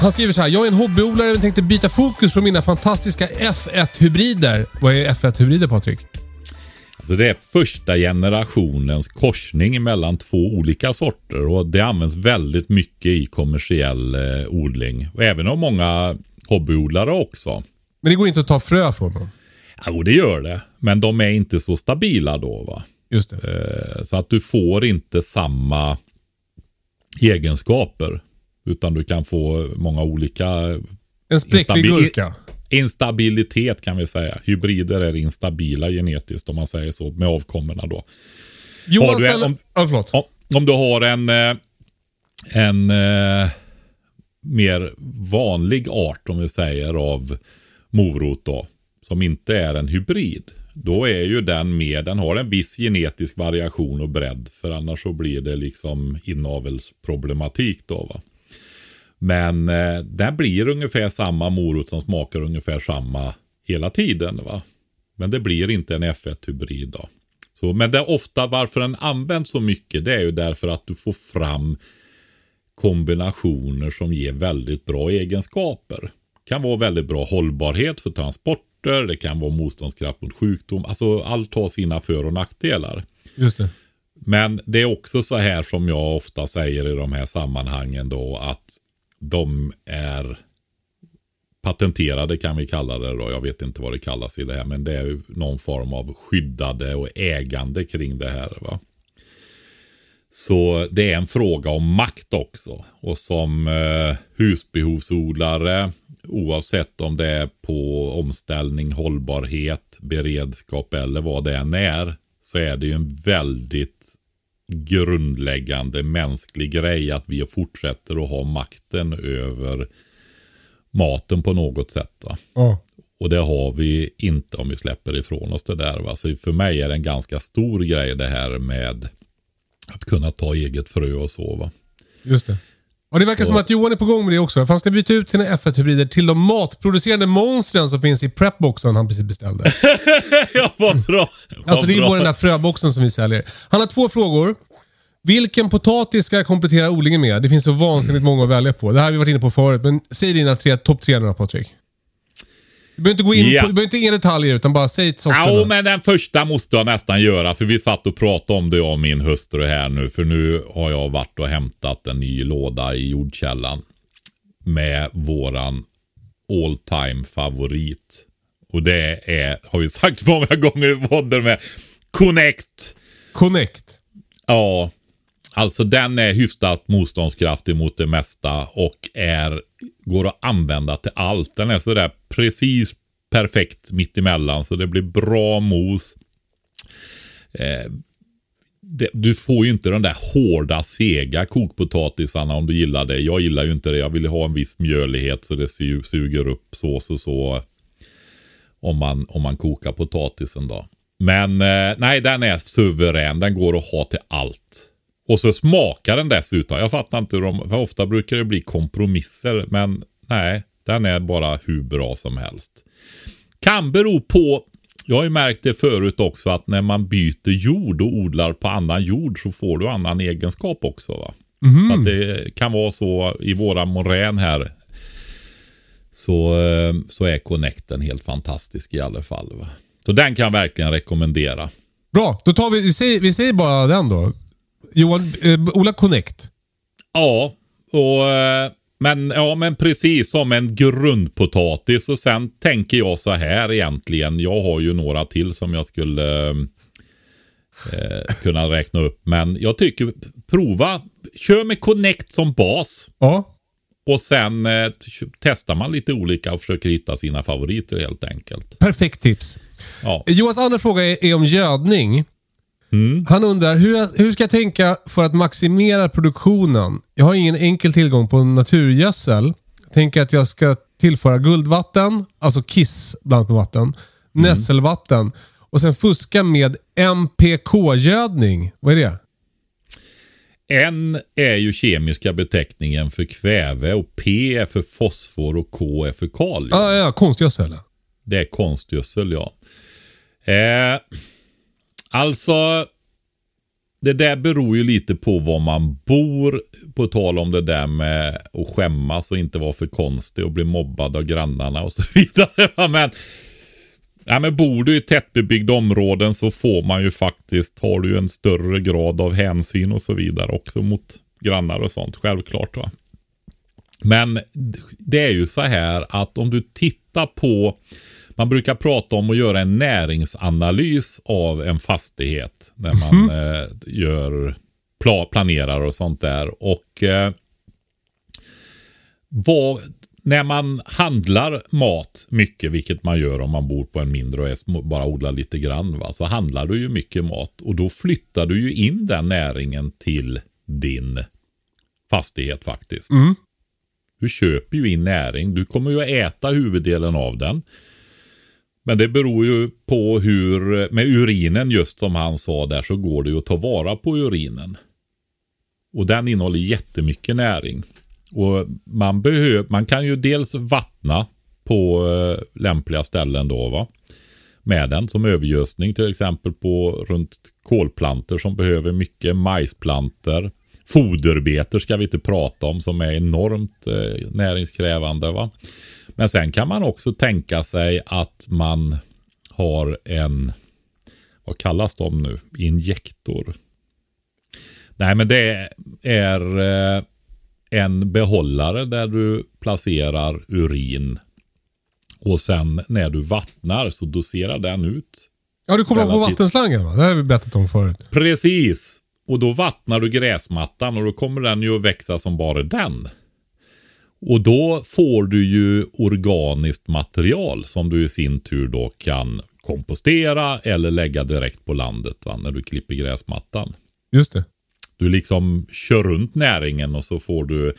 Han skriver så här. Jag är en hobbyodlare men tänkte byta fokus från mina fantastiska F1-hybrider. Vad är F1-hybrider Patrik? Alltså det är första generationens korsning mellan två olika sorter och det används väldigt mycket i kommersiell eh, odling. Och även av många hobbyodlare också. Men det går inte att ta frö från dem. Jo, det gör det. Men de är inte så stabila då. va. Just det. Eh, Så att du får inte samma egenskaper. Utan du kan få många olika En spräcklig gurka. instabilitet kan vi säga. Hybrider är instabila genetiskt om man säger så med avkommorna då. Johan du ställer... om- Ja. Om, om du har en, eh, en eh, mer vanlig art om vi säger av morot då. Som inte är en hybrid. Då är ju den med, den har en viss genetisk variation och bredd. För annars så blir det liksom inavelsproblematik då va. Men eh, det blir ungefär samma morot som smakar ungefär samma hela tiden va. Men det blir inte en F1-hybrid då. Så, men det är ofta varför den används så mycket det är ju därför att du får fram kombinationer som ger väldigt bra egenskaper. Kan vara väldigt bra hållbarhet för transporter, det kan vara motståndskraft mot sjukdom. Alltså allt har sina för och nackdelar. Just det. Men det är också så här som jag ofta säger i de här sammanhangen då att de är patenterade kan vi kalla det då. Jag vet inte vad det kallas i det här men det är någon form av skyddade och ägande kring det här. va. Så det är en fråga om makt också. Och som eh, husbehovsodlare, oavsett om det är på omställning, hållbarhet, beredskap eller vad det än är, så är det ju en väldigt grundläggande mänsklig grej att vi fortsätter att ha makten över maten på något sätt. Ja. Och det har vi inte om vi släpper ifrån oss det där. Va? Så för mig är det en ganska stor grej det här med att kunna ta eget frö och så. Va? Just det. Och det verkar som att Johan är på gång med det också. För han ska byta ut sina F1-hybrider till de matproducerande monstren som finns i prepboxen han precis beställde. [laughs] ja, vad bra. Alltså det är bra. den där fröboxen som vi säljer. Han har två frågor. Vilken potatis ska jag komplettera odlingen med? Det finns så vansinnigt många att välja på. Det här har vi varit inne på förut, men säg dina tre, topp tre nu då Patrik. Du behöver inte gå in Ja. på, du behöver inte inga detaljer utan bara säg sorterna. Ja, men den första måste jag nästan göra. För vi satt och pratade om det jag och min hustru här nu. För nu har jag varit och hämtat en ny låda i jordkällan. Med våran all time favorit. Och det är, har vi sagt [laughs] många gånger i podden med Connect. Connect. Ja, alltså den är hyfsat motståndskraftig mot det mesta och är, går att använda till allt. Den är sådär precis perfekt mittemellan så det blir bra mos. Eh, det, du får ju inte de där hårda, sega kokpotatisarna om du gillar det. Jag gillar ju inte det. Jag vill ha en viss mjölighet så det su- suger upp sås och så. Om man, om man kokar potatisen då. Men eh, nej, den är suverän. Den går att ha till allt. Och så smakar den dessutom. Jag fattar inte hur de, för ofta brukar det bli kompromisser. Men nej, den är bara hur bra som helst. Kan bero på, jag har ju märkt det förut också, att när man byter jord och odlar på annan jord så får du annan egenskap också. va. Så att det kan vara så i våra morän här. Så, eh, så är Connecten helt fantastisk i alla fall. Va? Så den kan jag verkligen rekommendera. Bra, då tar vi, vi, säger, vi säger bara den då. Johan, eh, Ola Connect. Ja, och, eh, men, ja, men precis som en grundpotatis. Och sen tänker jag så här egentligen. Jag har ju några till som jag skulle eh, kunna räkna upp. Men jag tycker prova. Kör med Connect som bas. Ja. Och sen eh, testar man lite olika och försöker hitta sina favoriter helt enkelt. Perfekt tips. Ja. Johans andra fråga är, är om gödning. Mm. Han undrar, hur, hur ska jag tänka för att maximera produktionen? Jag har ingen enkel tillgång på naturgödsel. Tänker att jag ska tillföra guldvatten, alltså kiss blandat med vatten, Mm. nässelvatten och sen fuska med MPK-gödning. Vad är det? N är ju kemiska beteckningen för kväve och P är för fosfor och K är för kalium. Ah, ja, konstgödsel. Det är konstgödsel ja. Eh, alltså, det där beror ju lite på var man bor. På tal om det där med att skämmas och inte vara för konstig och bli mobbad av grannarna och så [laughs] vidare. Men, ja, men bor du i tättbebyggda områden så får man ju faktiskt, har du ju en större grad av hänsyn och så vidare också mot grannar och sånt. Självklart va. Men det är ju så här att om du tittar på man brukar prata om att göra en näringsanalys av en fastighet när man eh, gör pla planerar och sånt där. Och eh, vad, när man handlar mat mycket, vilket man gör om man bor på en mindre och är bara odlar lite grann, va, så handlar du ju mycket mat och då flyttar du ju in den näringen till din fastighet faktiskt. Du köper ju in näring. Du kommer ju att äta huvuddelen av den. Men det beror ju på hur, med urinen just som han sa där så går det ju att ta vara på urinen. Och den innehåller jättemycket näring. Och man, behöver, man kan ju dels vattna på eh, lämpliga ställen då va. Med den som övergödsning till exempel på runt kolplanter som behöver mycket majsplanter. Foderbetor ska vi inte prata om som är enormt eh, näringskrävande. Va? Men sen kan man också tänka sig att man har en, vad kallas de nu, injektor. Nej men det är eh, en behållare där du placerar urin. Och sen när du vattnar så doserar den ut Ja, du kommer på Relativt. vattenslangen va? Det har vi berättat om förut. Precis. Och då vattnar du gräsmattan och då kommer den ju att växa som bara den. Och då får du ju organiskt material som du i sin tur då kan kompostera eller lägga direkt på landet va, när du klipper gräsmattan. Just det. Du liksom kör runt näringen och så får du,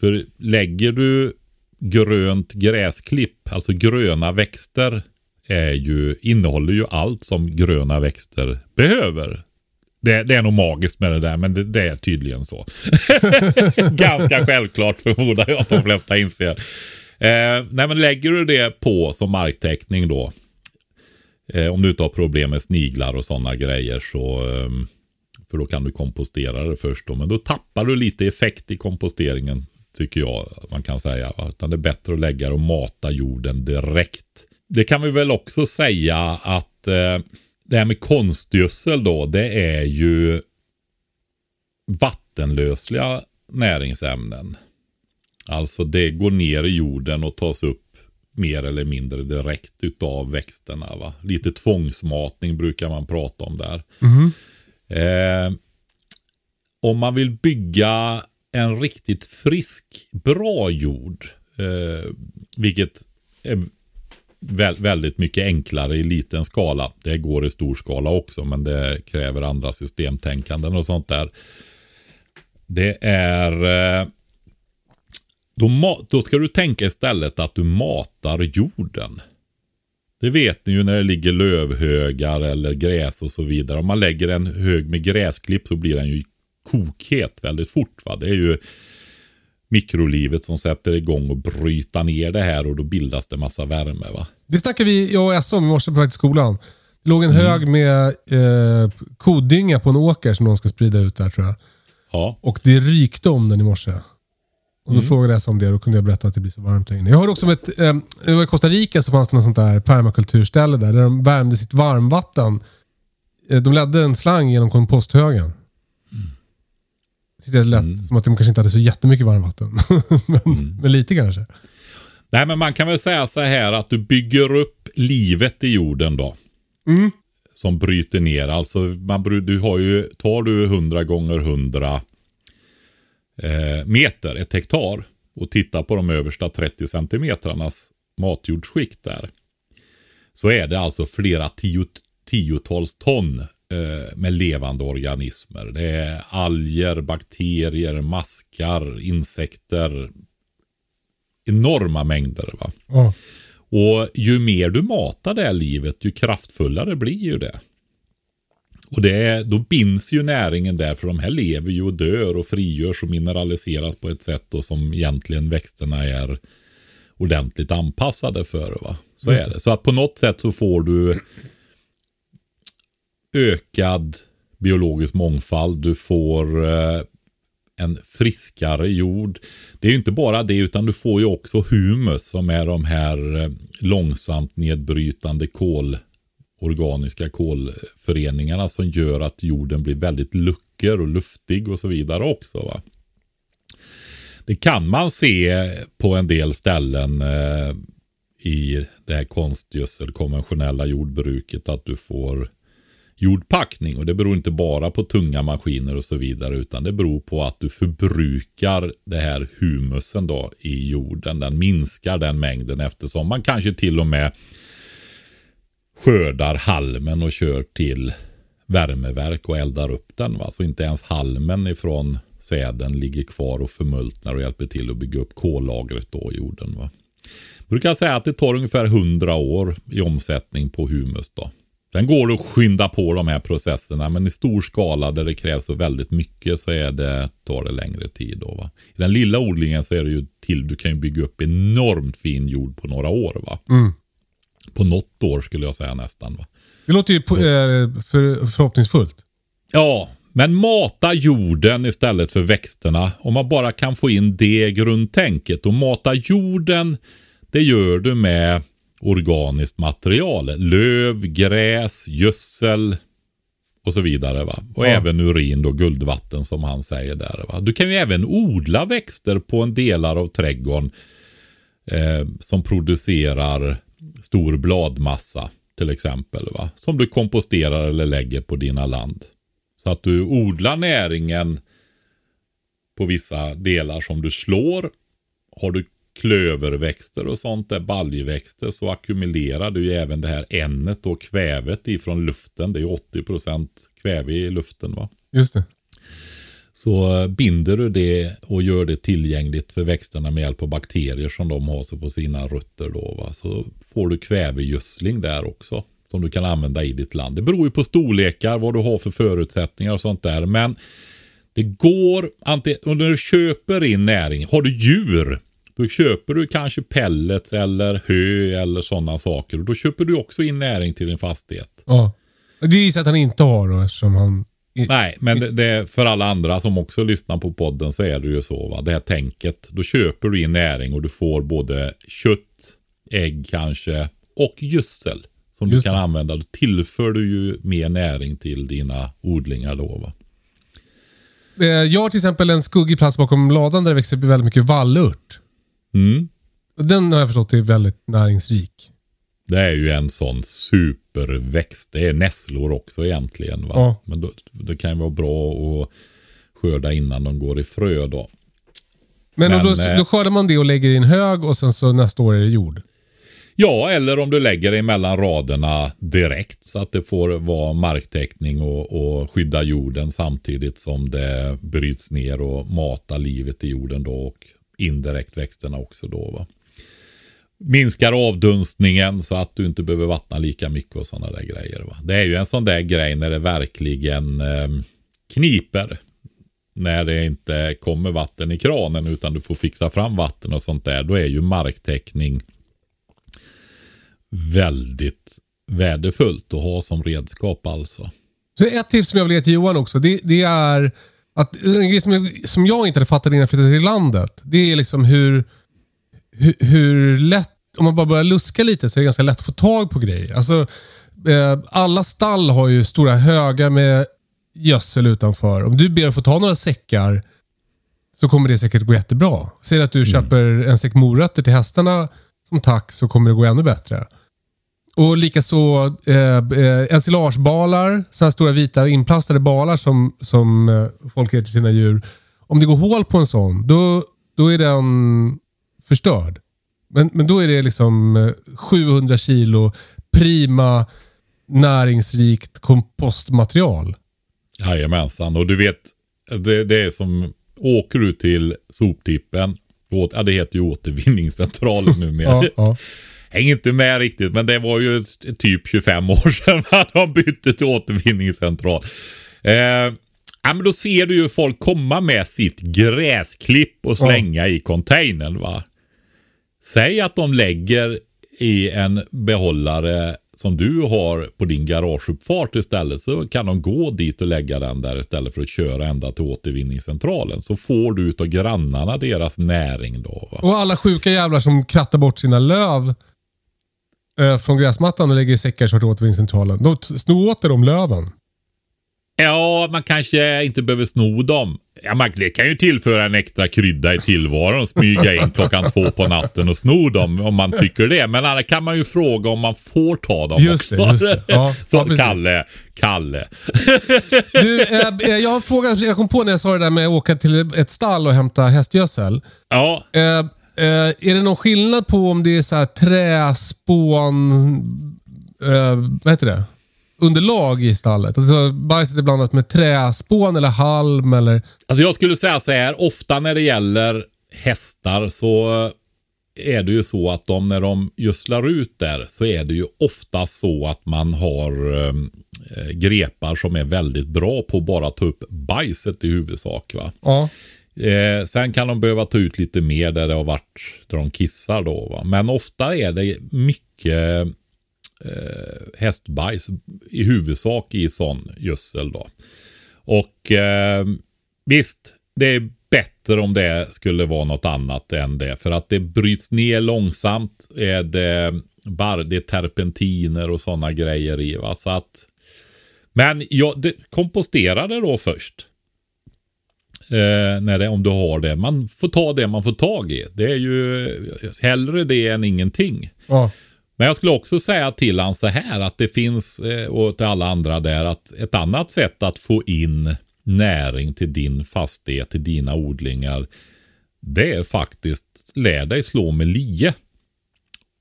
för lägger du grönt gräsklipp, alltså gröna växter, är ju, innehåller ju allt som gröna växter behöver. Det, det är nog magiskt med det där, men det, det är tydligen så. [laughs] Ganska självklart förmodar jag att de flesta inser. Eh, nej, men lägger du det på som marktäckning då, eh, om du inte har problem med sniglar och sådana grejer så eh, för då kan du kompostera det först då. Men då tappar du lite effekt i komposteringen. Tycker jag man kan säga. Utan det är bättre att lägga det och mata jorden direkt. Det kan vi väl också säga att eh, det här med konstgödsel då. Det är ju vattenlösliga näringsämnen. Alltså det går ner i jorden och tas upp mer eller mindre direkt utav växterna. Va? Lite tvångsmatning brukar man prata om där. Eh, om man vill bygga en riktigt frisk, bra jord, eh, vilket är vä- väldigt mycket enklare i liten skala. Det går i stor skala också, men det kräver andra systemtänkanden och sånt där. Det är... Eh, då, då ska du tänka istället att du matar jorden. Det vet ni ju när det ligger lövhögar eller gräs och så vidare. Om man lägger en hög med gräsklipp så blir den ju kokhet väldigt fort. Va? Det är ju mikrolivet som sätter igång och bryter ner det här och då bildas det massa värme. Va? Det snackade vi, jag och Essa om i morse på väg till skolan. Det låg en hög med eh, kodynga på en åker som någon ska sprida ut där tror jag. Ja, Och det rykte om den i morse. Och så frågade jag om det och då kunde jag berätta att det blir så varmt där inne. Jag hörde också om ett, eh, jag var i Costa Rica så fanns det något sånt där permakulturställe där, där de värmde sitt varmvatten. Eh, de ledde en slang genom komposthögen. Tyckte det lät som att de kanske inte hade så jättemycket varmvatten. [laughs] men, men lite kanske. Nej, men man kan väl säga så här att du bygger upp livet i jorden då. Som bryter ner. Alltså, man, du har ju, tar du 100 gånger 100 eh, meter, ett hektar, och tittar på de översta 30 centimetrarnas matjordsskikt där. Så är det alltså flera tio, tiotals ton med levande organismer. Det är alger, bakterier, maskar, insekter. Enorma mängder. va. Ja. Och ju mer du matar det här livet, ju kraftfullare blir ju det. Och det, är- då binds ju näringen där, för de här lever ju och dör och frigörs och mineraliseras på ett sätt då som egentligen växterna är ordentligt anpassade för. Va? Så är det. Så att på något sätt så får du ökad biologisk mångfald. Du får eh, en friskare jord. Det är ju inte bara det utan du får ju också humus som är de här eh, långsamt nedbrytande kol organiska kolföreningarna som gör att jorden blir väldigt lucker och luftig och så vidare också. Va? Det kan man se på en del ställen eh, i det här konstgödsel konventionella jordbruket att du får jordpackning och det beror inte bara på tunga maskiner och så vidare utan det beror på att du förbrukar det här humusen då i jorden. Den minskar den mängden eftersom man kanske till och med skördar halmen och kör till värmeverk och eldar upp den. Va? Så inte ens halmen ifrån säden ligger kvar och förmultnar och hjälper till att bygga upp kollagret då i jorden. Va? Jag brukar säga att det tar ungefär 100 år i omsättning på humus. Då. Sen går det att skynda på de här processerna men i stor skala där det krävs så väldigt mycket så är det, tar det längre tid. Då, va? I den lilla odlingen så är det ju till, du kan ju bygga upp enormt fin jord på några år. Va? På något år skulle jag säga nästan. Va? Det låter ju på, eh, för, förhoppningsfullt. Ja, men mata jorden istället för växterna. Om man bara kan få in det grundtänket. Och mata jorden, det gör du med organiskt material. Löv, gräs, gödsel och så vidare. Va? Och Ja. även urin då, guldvatten som han säger där. Va? Du kan ju även odla växter på en delar av trädgården eh, som producerar stor bladmassa till exempel. Va? Som du komposterar eller lägger på dina land. Så att du odlar näringen på vissa delar som du slår. Har du klöverväxter och sånt där, baljväxter, så ackumulerar du ju även det här ämnet och kvävet ifrån luften. Det är ju 80% kväve i luften. va. Just det. Så eh, binder du det och gör det tillgängligt för växterna med hjälp av bakterier som de har sig på sina rötter. Då, va? Så får du kvävegödsling där också. Som du kan använda i ditt land. Det beror ju på storlekar, vad du har för förutsättningar och sånt där. Men det går, antingen, när du köper in näring, har du djur, då köper du kanske pellets eller hö eller sådana saker. Och då köper du också in näring till din fastighet. Ja. Det gissar att han inte har då eftersom han... Nej, men det, det, för alla andra som också lyssnar på podden så är det ju så. Va? Det här tänket. Då köper du in näring och du får både kött, ägg kanske och gödsel. Som Just du kan det. använda. Då tillför du ju mer näring till dina odlingar då. Va? Eh, Jag har till exempel en skuggig plats bakom ladan där det växer väldigt mycket vallört. Mm. Den har jag förstått är väldigt näringsrik. Det är ju en sån superväxt. Det är nässlor också egentligen. Va? Ja. Men då, det kan ju vara bra att skörda innan de går i frö då. Men, Men, då, eh, då skördar man det och lägger i en hög och sen så nästa år är det jord. Ja, eller om du lägger det mellan raderna direkt så att det får vara marktäckning och, och skydda jorden samtidigt som det bryts ner och matar livet i jorden då och indirekt växterna också då. Va? minskar avdunstningen så att du inte behöver vattna lika mycket och sådana där grejer. Va? Det är ju en sån där grej när det verkligen eh, kniper. När det inte kommer vatten i kranen utan du får fixa fram vatten och sånt där. Då är ju marktäckning väldigt värdefullt att ha som redskap alltså. Så ett tips som jag vill ge till Johan också, det, det är att en grej som jag, som jag inte hade fattat innan jag flyttade till landet. Det är liksom hur, hur, hur lätt, om man bara börjar luska lite så är det ganska lätt att få tag på grejer. Alltså, eh, alla stall har ju stora högar med gödsel utanför. Om du ber att få ta några säckar så kommer det säkert gå jättebra. Säg att du köper en säck morötter till hästarna som tack så kommer det gå ännu bättre. Och likaså eh, eh, ensilagebalar, sådana stora vita inplastade balar som, som eh, folk ger till sina djur. Om det går hål på en sån, då, då är den förstörd. Men, men då är det liksom eh, 700 kilo prima näringsrikt kompostmaterial. Jajamensan, och du vet, det, det är som, åker du till soptippen, åt, ja det heter ju återvinningscentralen [laughs] numera. Ja, ja. Hänger inte med riktigt, men det var ju typ 25 [laughs] år sedan de bytte till återvinningscentral. Eh, ja, men då ser du ju folk komma med sitt gräsklipp och slänga i containern. va. Säg att de lägger i en behållare som du har på din garageuppfart istället så kan de gå dit och lägga den där istället för att köra ända till återvinningscentralen. Så får du utav grannarna deras näring då. Va? Och alla sjuka jävlar som krattar bort sina löv från gräsmattan och lägger i säckar till återvinningscentralen. De snor åt de löven. Ja, man kanske inte behöver sno dem. Ja, man det kan ju tillföra en extra krydda i tillvaron. Smyga in klockan två på natten och sno dem om man tycker det. Men annars kan man ju fråga om man får ta dem Just det, också. just det. [laughs] Ja, Så ja. Kalle, Kalle. [laughs] Du, eh, eh, jag har en fråga. Jag kom på när jag sa det där med att åka till ett stall och hämta hästgödsel. Ja, Eh, eh, är det någon skillnad på om det är så här träspån, eh, vad heter det? Underlag i stallet? Alltså bajset är blandat med träspån eller halm eller? Alltså jag skulle säga så här, ofta när det gäller hästar så är det ju så att de när de gödslar ut där så är det ju ofta så att man har eh, grepar som är väldigt bra på att bara ta upp bajset i huvudsak. Va? Ja. Eh, sen kan de behöva ta ut lite mer där det har varit där de kissar då. Va? Men ofta är det mycket eh, hästbajs i huvudsak i sån gödsel då. Och eh, visst, det är bättre om det skulle vara något annat än det. För att det bryts ner långsamt. Är det, bar, det är terpentiner och sådana grejer i. Va? Så att, men jag, det, kompostera det då först. Eh, när det, om du har det. Man får ta det man får tag i. Det är ju hellre det än ingenting. ja. Men jag skulle också säga till han så här att det finns, eh, och till alla andra där, att ett annat sätt att få in näring till din fastighet, till dina odlingar, det är faktiskt lär dig slå med lie.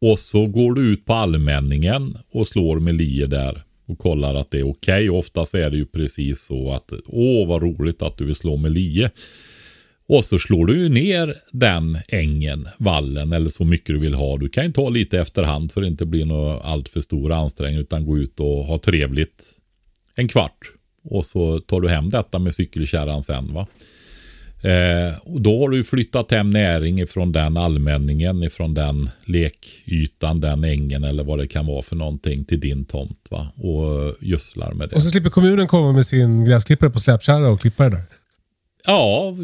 Och så går du ut på allmänningen och slår med lie där och kollar att det är okej. Okay. Oftast är det ju precis så att åh vad roligt att du vill slå med lie. Och så slår du ju ner den ängen, vallen eller så mycket du vill ha. Du kan ju ta lite efterhand så det inte blir något alltför stor ansträngning utan gå ut och ha trevligt en kvart. Och så tar du hem detta med cykelkärran sen va. Eh, och då har du flyttat hem näring ifrån den allmänningen, ifrån den lekytan, den ängen eller vad det kan vara för någonting till din tomt va. Och gödslar med det. Och så slipper kommunen komma med sin gräsklippare på släpkärra och klippa det där. Ja,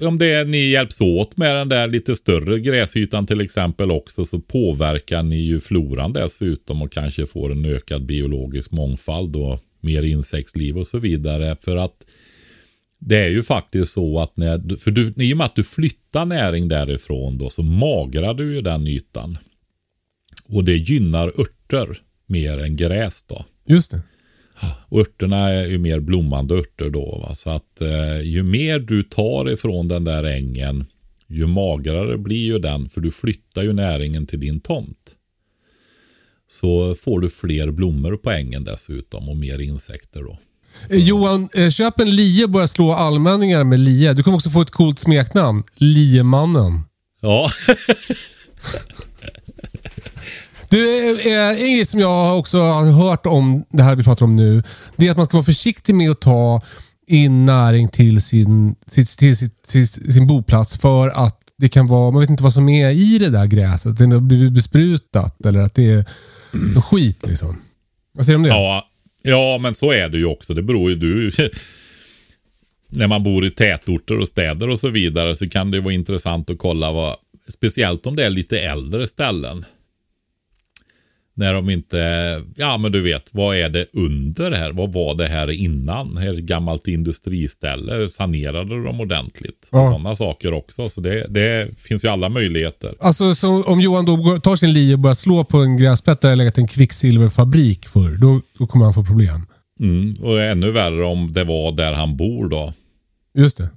om det är ni hjälps åt med den där lite större gräsytan till exempel också så påverkar ni ju floran dessutom och kanske får en ökad biologisk mångfald och mer insektsliv och så vidare. För att det är ju faktiskt så att när, för du, i och med att du flyttar näring därifrån då så magrar du ju den ytan. Och det gynnar örter mer än gräs då. Just det. Och örterna är ju mer blommande örter då. Va? Så att eh, ju mer du tar ifrån den där ängen, ju magrare blir ju den. För du flyttar ju näringen till din tomt. Så får du fler blommor på ängen dessutom och mer insekter då. Eh, Johan, eh, köp en lie och börja slå allmänningar med lie. Du kommer också få ett coolt smeknamn. Liemannen. Ja, [laughs] Du, eh, en grej som jag också har hört om det här vi pratar om nu. Det är att man ska vara försiktig med att ta in näring till sin, till, till, till, till sin boplats för att det kan vara, man vet inte vad som är i det där gräset. Det har blivit besprutat eller att det är mm. skit liksom. Vad säger du om det? Ja, ja, men så är det ju också. Det beror ju du. [laughs] när man bor i tätorter och städer och så vidare så kan det vara intressant att kolla vad, speciellt om det är lite äldre ställen. När de inte, ja men du vet, vad är det under här? Vad var det här innan? Här är ett gammalt industriställe, sanerade de ordentligt? Ja. Sådana saker också. Så det, det, finns ju alla möjligheter. Alltså så om Johan då tar sin li och börjar slå på en gräsplätt där det legat en kvicksilverfabrik för, då, då kommer han få problem. Mm, och ännu värre om det var där han bor då. Just det.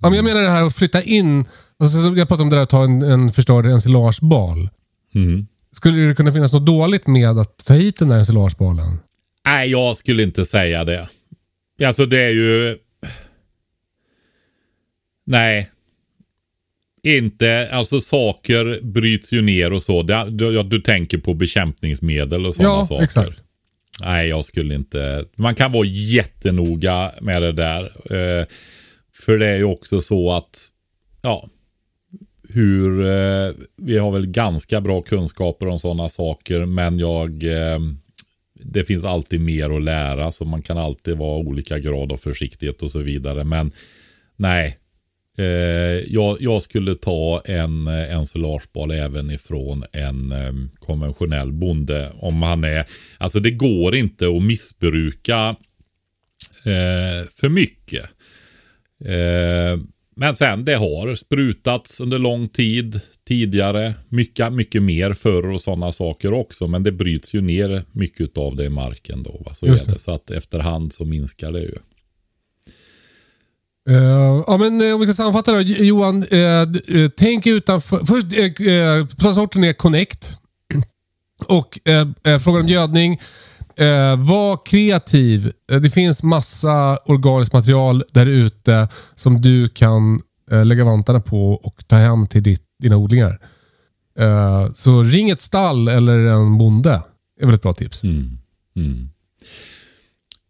Ja, men jag menar det här att flytta in. Alltså, jag pratade om det där att ta en, en förstörd ensilagebal. Mm. Skulle det kunna finnas något dåligt med att ta hit den där ensilagebalen? Nej, jag skulle inte säga det. Alltså det är ju... Nej. Inte, alltså saker bryts ju ner och så. Du, du, du tänker på bekämpningsmedel och sådana ja, saker. Exakt. Nej, jag skulle inte. Man kan vara jättenoga med det där. Eh, för det är ju också så att, ja, hur, eh, vi har väl ganska bra kunskaper om sådana saker, men jag, eh, det finns alltid mer att lära, så man kan alltid vara olika grad av försiktighet och så vidare. Men nej, eh, jag, jag, skulle ta en eh, ensilagebal även ifrån en eh, konventionell bonde. Om han är, alltså det går inte att missbruka eh, för mycket. Eh, men sen det har sprutats under lång tid tidigare. Mycket, mycket mer förr och sådana saker också. Men det bryts ju ner mycket av det i marken då. Va? Så, Just det. det. så att efterhand så minskar det ju. Uh, ja, men uh, om vi ska sammanfatta då. Johan, uh, tänk utanför. Först, uh, plansorten är Connect. [clears throat] Och frågan om gödning. Eh, var kreativ. Eh, det finns massa organiskt material där ute som du kan eh, lägga vantarna på och ta hem till ditt, dina odlingar. Eh, så ring ett stall eller en bonde. Det är väl ett bra tips. Mm. Mm.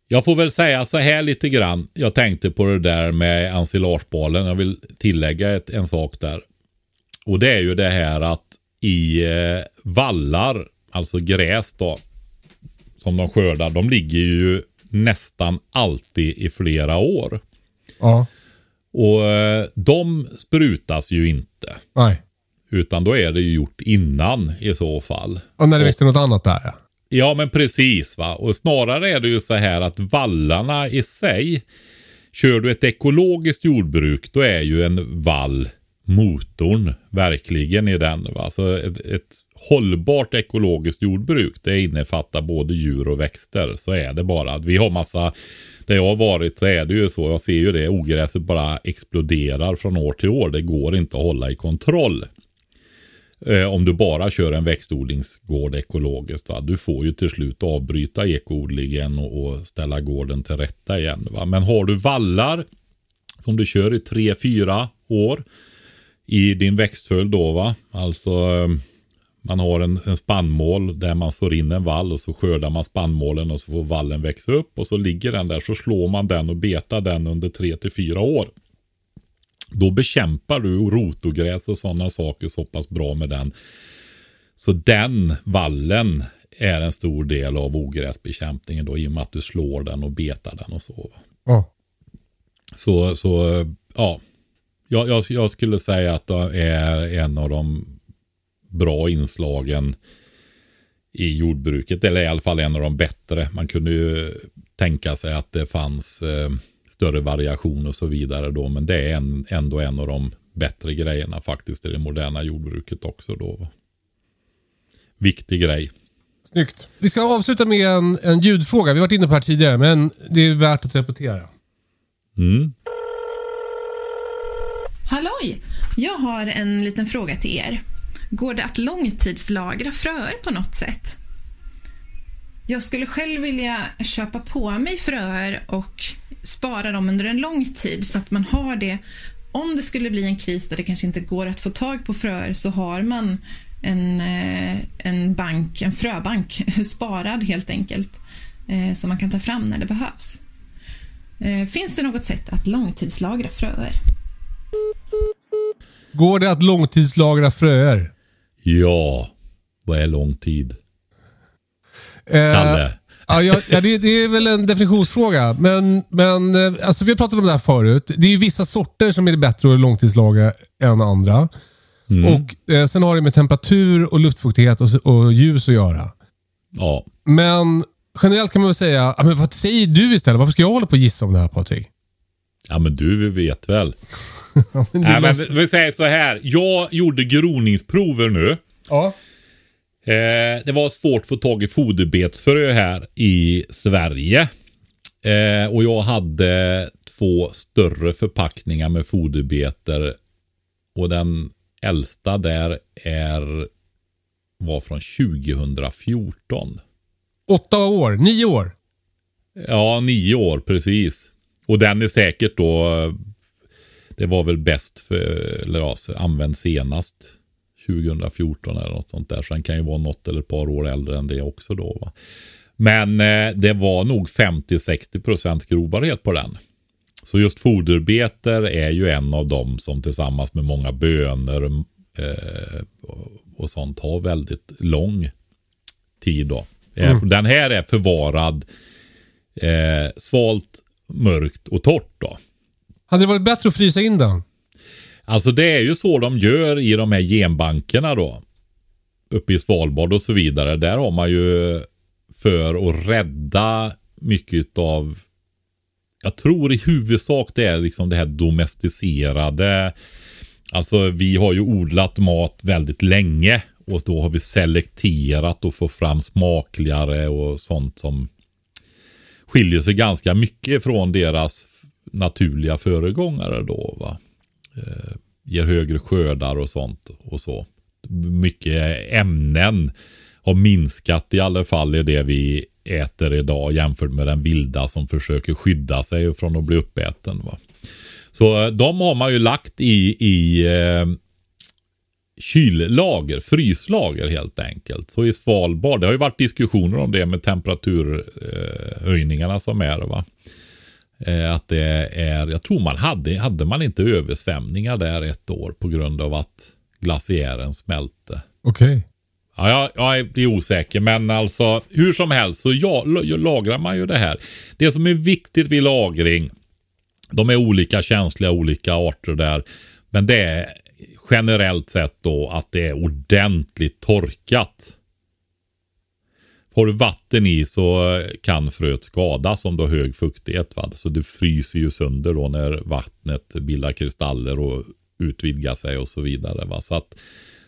Jag får väl säga så här lite grann. Jag tänkte på det där med ensilagebalen. Jag vill tillägga ett, en sak där. Och det är ju det här att i eh, vallar, alltså gräs då, som de skördar, de ligger ju nästan alltid i flera år. Ja. Och eh, de sprutas ju inte. Nej. Utan då är det ju gjort innan i så fall. Och när det visste något annat där ja. Ja men precis va. Och snarare är det ju så här att vallarna i sig. Kör du ett ekologiskt jordbruk då är ju en vall motorn verkligen i den. Va? Så ett, ett hållbart ekologiskt jordbruk det innefattar både djur och växter. Så är det bara. Vi har massa, där jag har varit så är det ju så. Jag ser ju det, ogräset bara exploderar från år till år. Det går inte att hålla i kontroll. Eh, om du bara kör en växtodlingsgård ekologiskt. Va? Du får ju till slut avbryta ekoodlingen och, och ställa gården till rätta igen. Va? Men har du vallar som du kör i tre, fyra år i din växtföljd då va. Alltså eh, man har en, en spannmål där man sår in en vall och så skördar man spannmålen och så får vallen växa upp och så ligger den där så slår man den och betar den under tre till fyra år. Då bekämpar du rotogräs och sådana saker så pass bra med den. Så den vallen är en stor del av ogräsbekämpningen då i och med att du slår den och betar den och så. Ja. Så, så ja. Jag, jag, jag skulle säga att det är en av de bra inslagen i jordbruket. Eller i alla fall en av de bättre. Man kunde ju tänka sig att det fanns eh, större variation och så vidare då. Men det är en, ändå en av de bättre grejerna faktiskt i det moderna jordbruket också då. Viktig grej. Snyggt. Vi ska avsluta med en, en ljudfråga. Vi har varit inne på det här tidigare, men det är värt att repetera. Mm. Halloj! Jag har en liten fråga till er. Går det att långtidslagra fröer på något sätt? Jag skulle själv vilja köpa på mig fröer och spara dem under en lång tid så att man har det. Om det skulle bli en kris där det kanske inte går att få tag på fröer så har man en, eh, en bank, en fröbank, [laughs] sparad helt enkelt, eh, som man kan ta fram när det behövs. Eh, finns det något sätt att långtidslagra fröer? Går det att långtidslagra fröer? Ja, vad är lång tid? Eh, Kalle? Ja, ja, ja det, det är väl en definitionsfråga. Men, men eh, alltså, vi har pratat om det här förut. Det är ju vissa sorter som är bättre att långtidslagra än andra. Och eh, Sen har det med temperatur, och luftfuktighet och, och ljus att göra. Ja. Men generellt kan man väl säga, men vad säger du istället? Varför ska jag hålla på och gissa om det här Patrik? Ja men du vet väl. [laughs] Ja, men Nej, men vi säger så här. Jag gjorde groningsprover nu. ja. Eh, det var svårt att få tag i foderbetsfrö här i Sverige. Eh, och jag hade två större förpackningar med foderbeter. Och den äldsta där är var från 2014. Åtta år, nio år. Ja, nio år precis. Och den är säkert då, det var väl bäst för, eller ja, använd senast 2014 eller något sånt där. Så den kan ju vara något eller ett par år äldre än det också då. Va? Men eh, det var nog 50-60% grobarhet på den. Så just foderbeter är ju en av dem som tillsammans med många bönor eh, och- sånt har väldigt lång tid. Då. Eh, Den här är förvarad eh, svalt, mörkt och torrt. Då. Hade det varit bättre att frysa in den? Alltså det är ju så de gör i de här genbankerna då. Uppe i Svalbard och så vidare. Där har man ju för att rädda mycket av jag tror i huvudsak det är liksom det här domesticerade. Alltså vi har ju odlat mat väldigt länge och då har vi selekterat och fått fram smakligare och sånt som skiljer sig ganska mycket från deras naturliga föregångare då. Va? Eh, ger högre skördar och sånt och så. Mycket ämnen har minskat i alla fall i det vi äter idag jämfört med den vilda som försöker skydda sig från att bli uppäten. Va? Så eh, de har man ju lagt i, i eh, kyllager, fryslager helt enkelt. Så i Svalbard, det har ju varit diskussioner om det med temperaturhöjningarna eh, som är. Va? Eh, att det är, jag tror man hade, hade man inte översvämningar där ett år på grund av att glaciären smälte. Okej. Ja, jag, jag blir osäker, men alltså hur som helst så ja, la- lagrar man ju det här. Det som är viktigt vid lagring, de är olika känsliga, olika arter där, men det är generellt sett då att det är ordentligt torkat. Har du vatten i så kan fröet skadas om du har hög fuktighet. Va? Så det fryser ju sönder då när vattnet bildar kristaller och utvidgar sig och så vidare. Va? Så att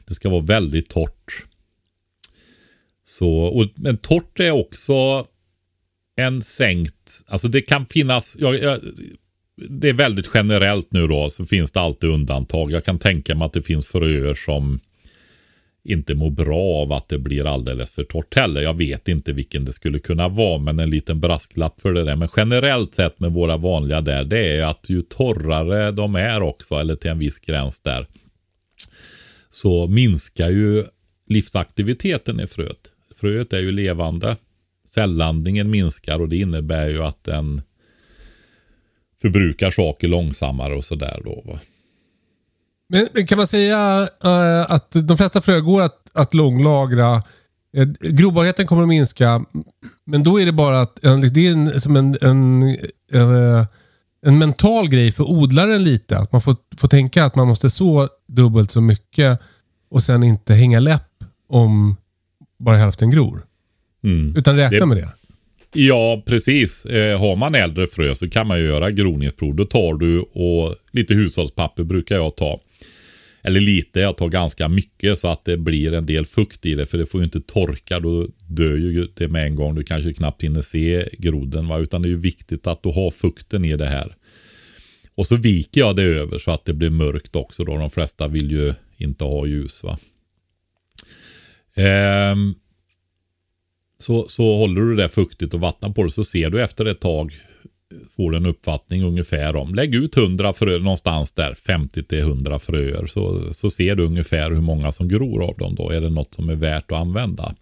det ska vara väldigt torrt. Så, och, men torrt är också en sänkt, alltså det kan finnas, jag, jag, det är väldigt generellt nu då, så finns det alltid undantag. Jag kan tänka mig att det finns fröer som inte mår bra av att det blir alldeles för torrt heller. Jag vet inte vilken det skulle kunna vara, men en liten brasklapp för det där. Men generellt sett med våra vanliga där, det är att ju torrare de är också, eller till en viss gräns där, så minskar ju livsaktiviteten i fröet. Fröet är ju levande. Cellandningen minskar och det innebär ju att den förbrukar saker långsammare och sådär då. Va? Men, kan man säga eh, att de flesta frö går att, att långlagra? Uh, grobarheten kommer att minska, men då är det bara att en, det är en, som en, en, eh, en mental grej för odlaren lite. Att man får, får tänka att man måste så dubbelt så mycket och sen inte hänga läpp om bara hälften gror. Mm. Utan räkna Det- med det. Ja, precis. Eh, har man äldre frö så kan man ju göra groningsprov. Då tar du och lite hushållspapper brukar jag ta. Eller lite, jag tar ganska mycket så att det blir en del fukt i det. För det får ju inte torka, då dör ju det med en gång. Du kanske knappt hinner se groden. Va? Utan det är ju viktigt att du har fukten i det här. Och så viker jag det över så att det blir mörkt också. Då. De flesta vill ju inte ha ljus. va. Ehm, så, så håller du det fuktigt och vattnar på det så ser du efter ett tag får du en uppfattning ungefär om. Lägg ut 100 fröer någonstans där, 50 till 100 fröer. Så, så ser du ungefär hur många som gror av dem då. Är det något som är värt att använda?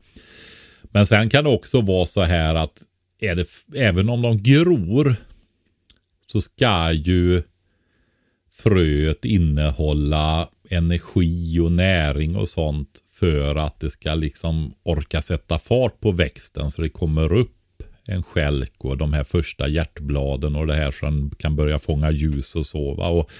Men sen kan det också vara så här att är det, även om de gror så ska ju fröet innehålla energi och näring och sånt för att det ska liksom orka sätta fart på växten så det kommer upp en skälk och de här första hjärtbladen och det här som kan börja fånga ljus och sova. Och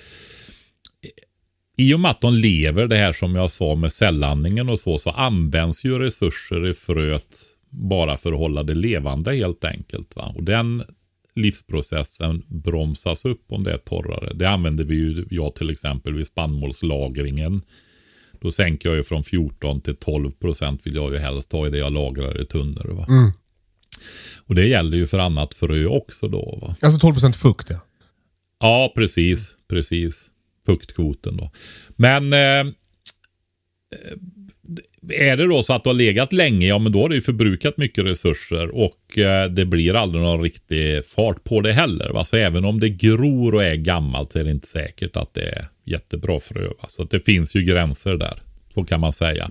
I och med att de lever det här som jag sa med cellandningen och så, så används ju resurser i fröet bara för att hålla det levande helt enkelt. Va? Och den livsprocessen bromsas upp om det är torrare. Det använder vi ju, jag till exempel vid spannmålslagringen. Då sänker jag ju från 14 till 12 procent vill jag ju helst ha i det jag lagrar i tunnor. Va? Mm. Och det gäller ju för annat frö också då. Va? Alltså 12% fukt ja. Ja, precis. Precis. Fuktkvoten då. Men eh, är det då så att du har legat länge, ja men då har du ju förbrukat mycket resurser och eh, det blir aldrig någon riktig fart på det heller. Va? Så även om det gror och är gammalt så är det inte säkert att det är jättebra frö. Va? Så det finns ju gränser där. Så kan man säga.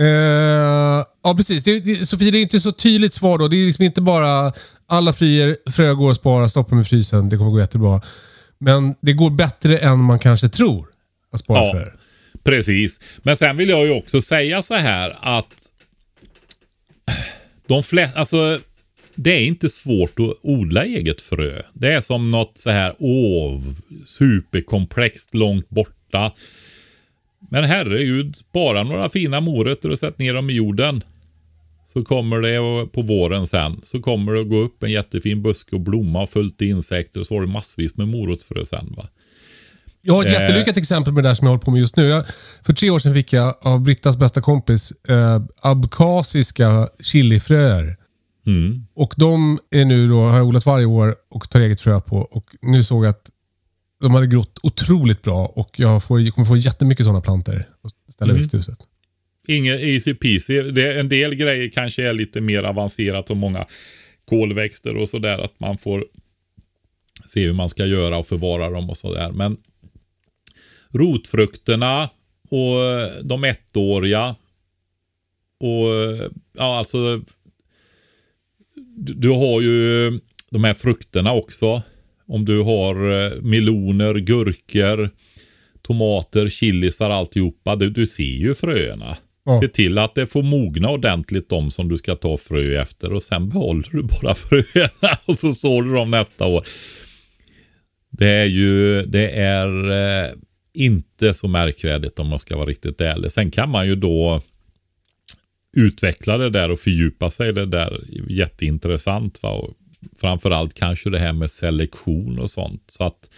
Uh, ja, precis. Det, det, Sofie, det är inte så tydligt svar då. Det är liksom inte bara alla fröer, frö går att spara, stoppa med frysen, det kommer gå jättebra. Men det går bättre än man kanske tror att spara Ja. fröer. Precis. Men sen vill jag ju också säga så här att de flesta, alltså det är inte svårt att odla eget frö. Det är som något så här, åh, superkomplext långt borta. Men herregud, bara några fina morötter och sätt ner dem i jorden. Så kommer det och på våren sen så kommer det att gå upp en jättefin buske och blomma och fullt i insekter och så har du massvis med morotsfrö sen va. Jag har ett Eh. jättelyckat exempel med det där som jag håller på med just nu. Jag, för tre år sedan fick jag av Brittas bästa kompis eh, abkasiska chilifröer. Mm. Och de är nu då, har jag odlat varje år och tar eget frö på. Och nu såg jag att de hade grott otroligt bra och jag får, kommer få jättemycket sådana planter att ställa i Mm. växthuset. Inget easy peasy. Det, en del grejer kanske är lite mer avancerat och många kolväxter och sådär. Att man får se hur man ska göra och förvara dem och sådär. Men rotfrukterna och eh, de ettåriga och eh, ja alltså du, du har ju eh, de här frukterna också. Om du har eh, meloner, gurkor, tomater, chilisar, alltihopa. Du, du ser ju fröerna. Ja. Se till att det får mogna ordentligt de som du ska ta frö efter och sen behåller du bara [laughs] fröerna och så sår du dem nästa år. Det är ju, det är eh, inte så märkvärdigt om man ska vara riktigt ärlig. Sen kan man ju då utveckla det där och fördjupa sig i det där. Jätteintressant va. Och framförallt kanske det här med selektion och sånt. Så att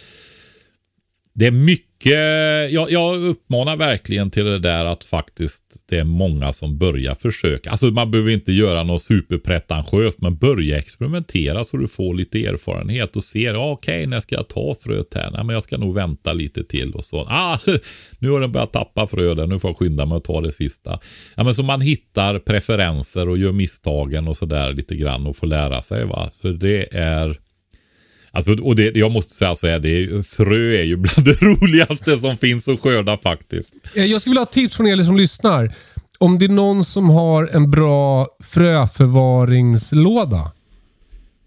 det är mycket, jag, jag uppmanar verkligen till det där att faktiskt det är många som börjar försöka. Alltså man behöver inte göra något superpretentiöst men börja experimentera så du får lite erfarenhet och ser, ja, okej när ska jag ta fröet här? Nej men jag ska nog vänta lite till och så. Ah, [laughs] nu har den börjat tappa frö där, nu får jag skynda mig att ta det sista. Ja men så man hittar preferenser och gör misstagen och sådär lite grann och får lära sig va. För det är Alltså, och det, jag måste säga så här, det, frö är ju bland [laughs] det roligaste som finns att skörda faktiskt. Eh, jag skulle vilja ha tips från er som lyssnar. Om det är någon som har en bra fröförvaringslåda.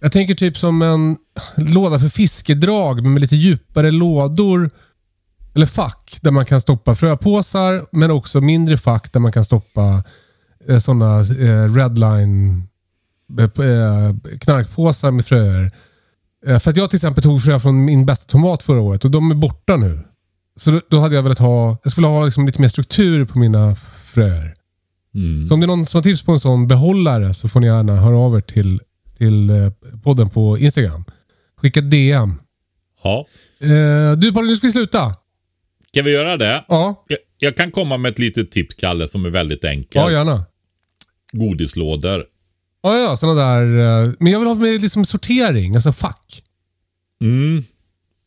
Jag tänker typ som en låda för fiskedrag med lite djupare lådor. Eller fack där man kan stoppa fröpåsar men också mindre fack där man kan stoppa eh, sådana eh, redline eh, eh, knarkpåsar med fröer. Eh, för att jag till exempel tog frö från min bästa tomat förra året och de är borta nu. Så då, då hade jag velat ha, jag skulle ha liksom lite mer struktur på mina fröer. Så om det är någon som har tips på en sån behållare så får ni gärna höra av er till, till eh, podden på Instagram. Skicka DM. Ja, Eh, du Paul, nu ska vi sluta. ska vi göra det? Ja, Jag, jag kan komma med ett litet tips Kalle som är väldigt enkelt. ja gärna. Godislådor. Ja, ja, sådana där. eh, Men jag vill ha med liksom sortering, alltså fack. Mm,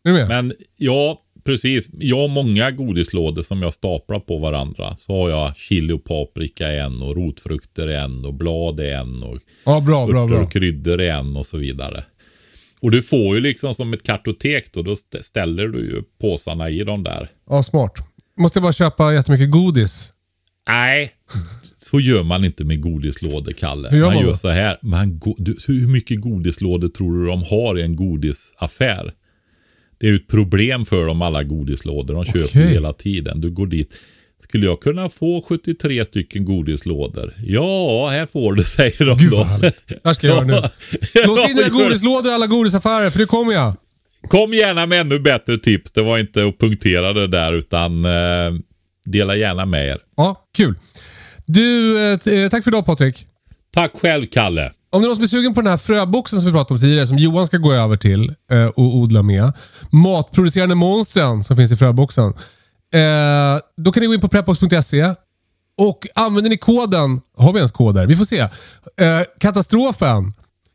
Är du med? men ja, precis. Jag har många godislådor som jag staplar på varandra. Så har jag chili och paprika i en och rotfrukter i en och blad i en och ja, bra, bra, bra. och kryddor i en och så vidare. Och du får ju liksom som ett kartotek då. Då st- ställer du ju påsarna i dem där. Ja, smart. Måste jag bara köpa jättemycket godis. Nej, så gör man inte med godislådor, Kalle. Hur gör man man gör så här. Man go- du, hur mycket godislådor tror du de har i en godisaffär? Det är ju ett problem för dem alla godislådor. De köper Okej. hela tiden. Du går dit. Skulle jag kunna få 73 stycken godislådor? Ja, här får du, [laughs] säger de Gud då. vad. Det här ska jag göra nu. [laughs] Lås in dina det. godislådor i alla godisaffärer, för nu kommer jag. Kom gärna med ännu bättre tips. Det var inte att punktera det där, utan eh, dela gärna med er. Ja, kul. Du, eh, eh, tack för idag Patrik. Tack själv, Kalle. Om det är någon som är sugen på den här fröboxen som vi pratade om tidigare, som Johan ska gå över till eh, och odla med. Matproducerande monstren som finns i fröboxen. Eh, då kan ni gå in på prepbox.se och använder ni koden, har vi ens koder? Vi får se. Eh, katastrofen,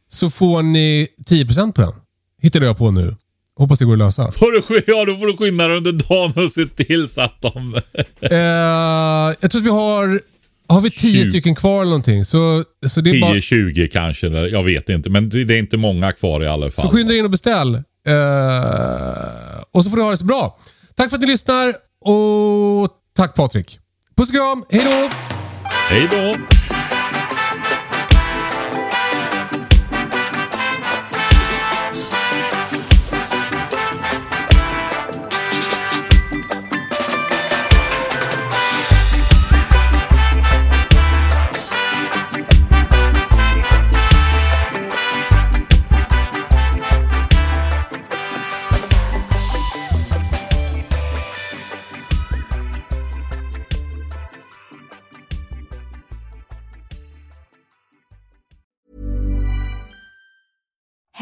så får ni 10% på den. Hittade jag på nu. Hoppas det går att lösa. [laughs] Får du, ja, då får du skynda dig under dagen och se till så att de... Eh, jag tror att vi har... Har vi 10 Tjugo. stycken kvar eller någonting? Så, så det är bara... 10-20 kanske, jag vet inte. Men det är inte många kvar i alla fall. Så skynda in och beställ. Eh, och så får ni ha det så bra. Tack för att ni lyssnar och tack Patrik. Puss och kram, hej då! Hej då!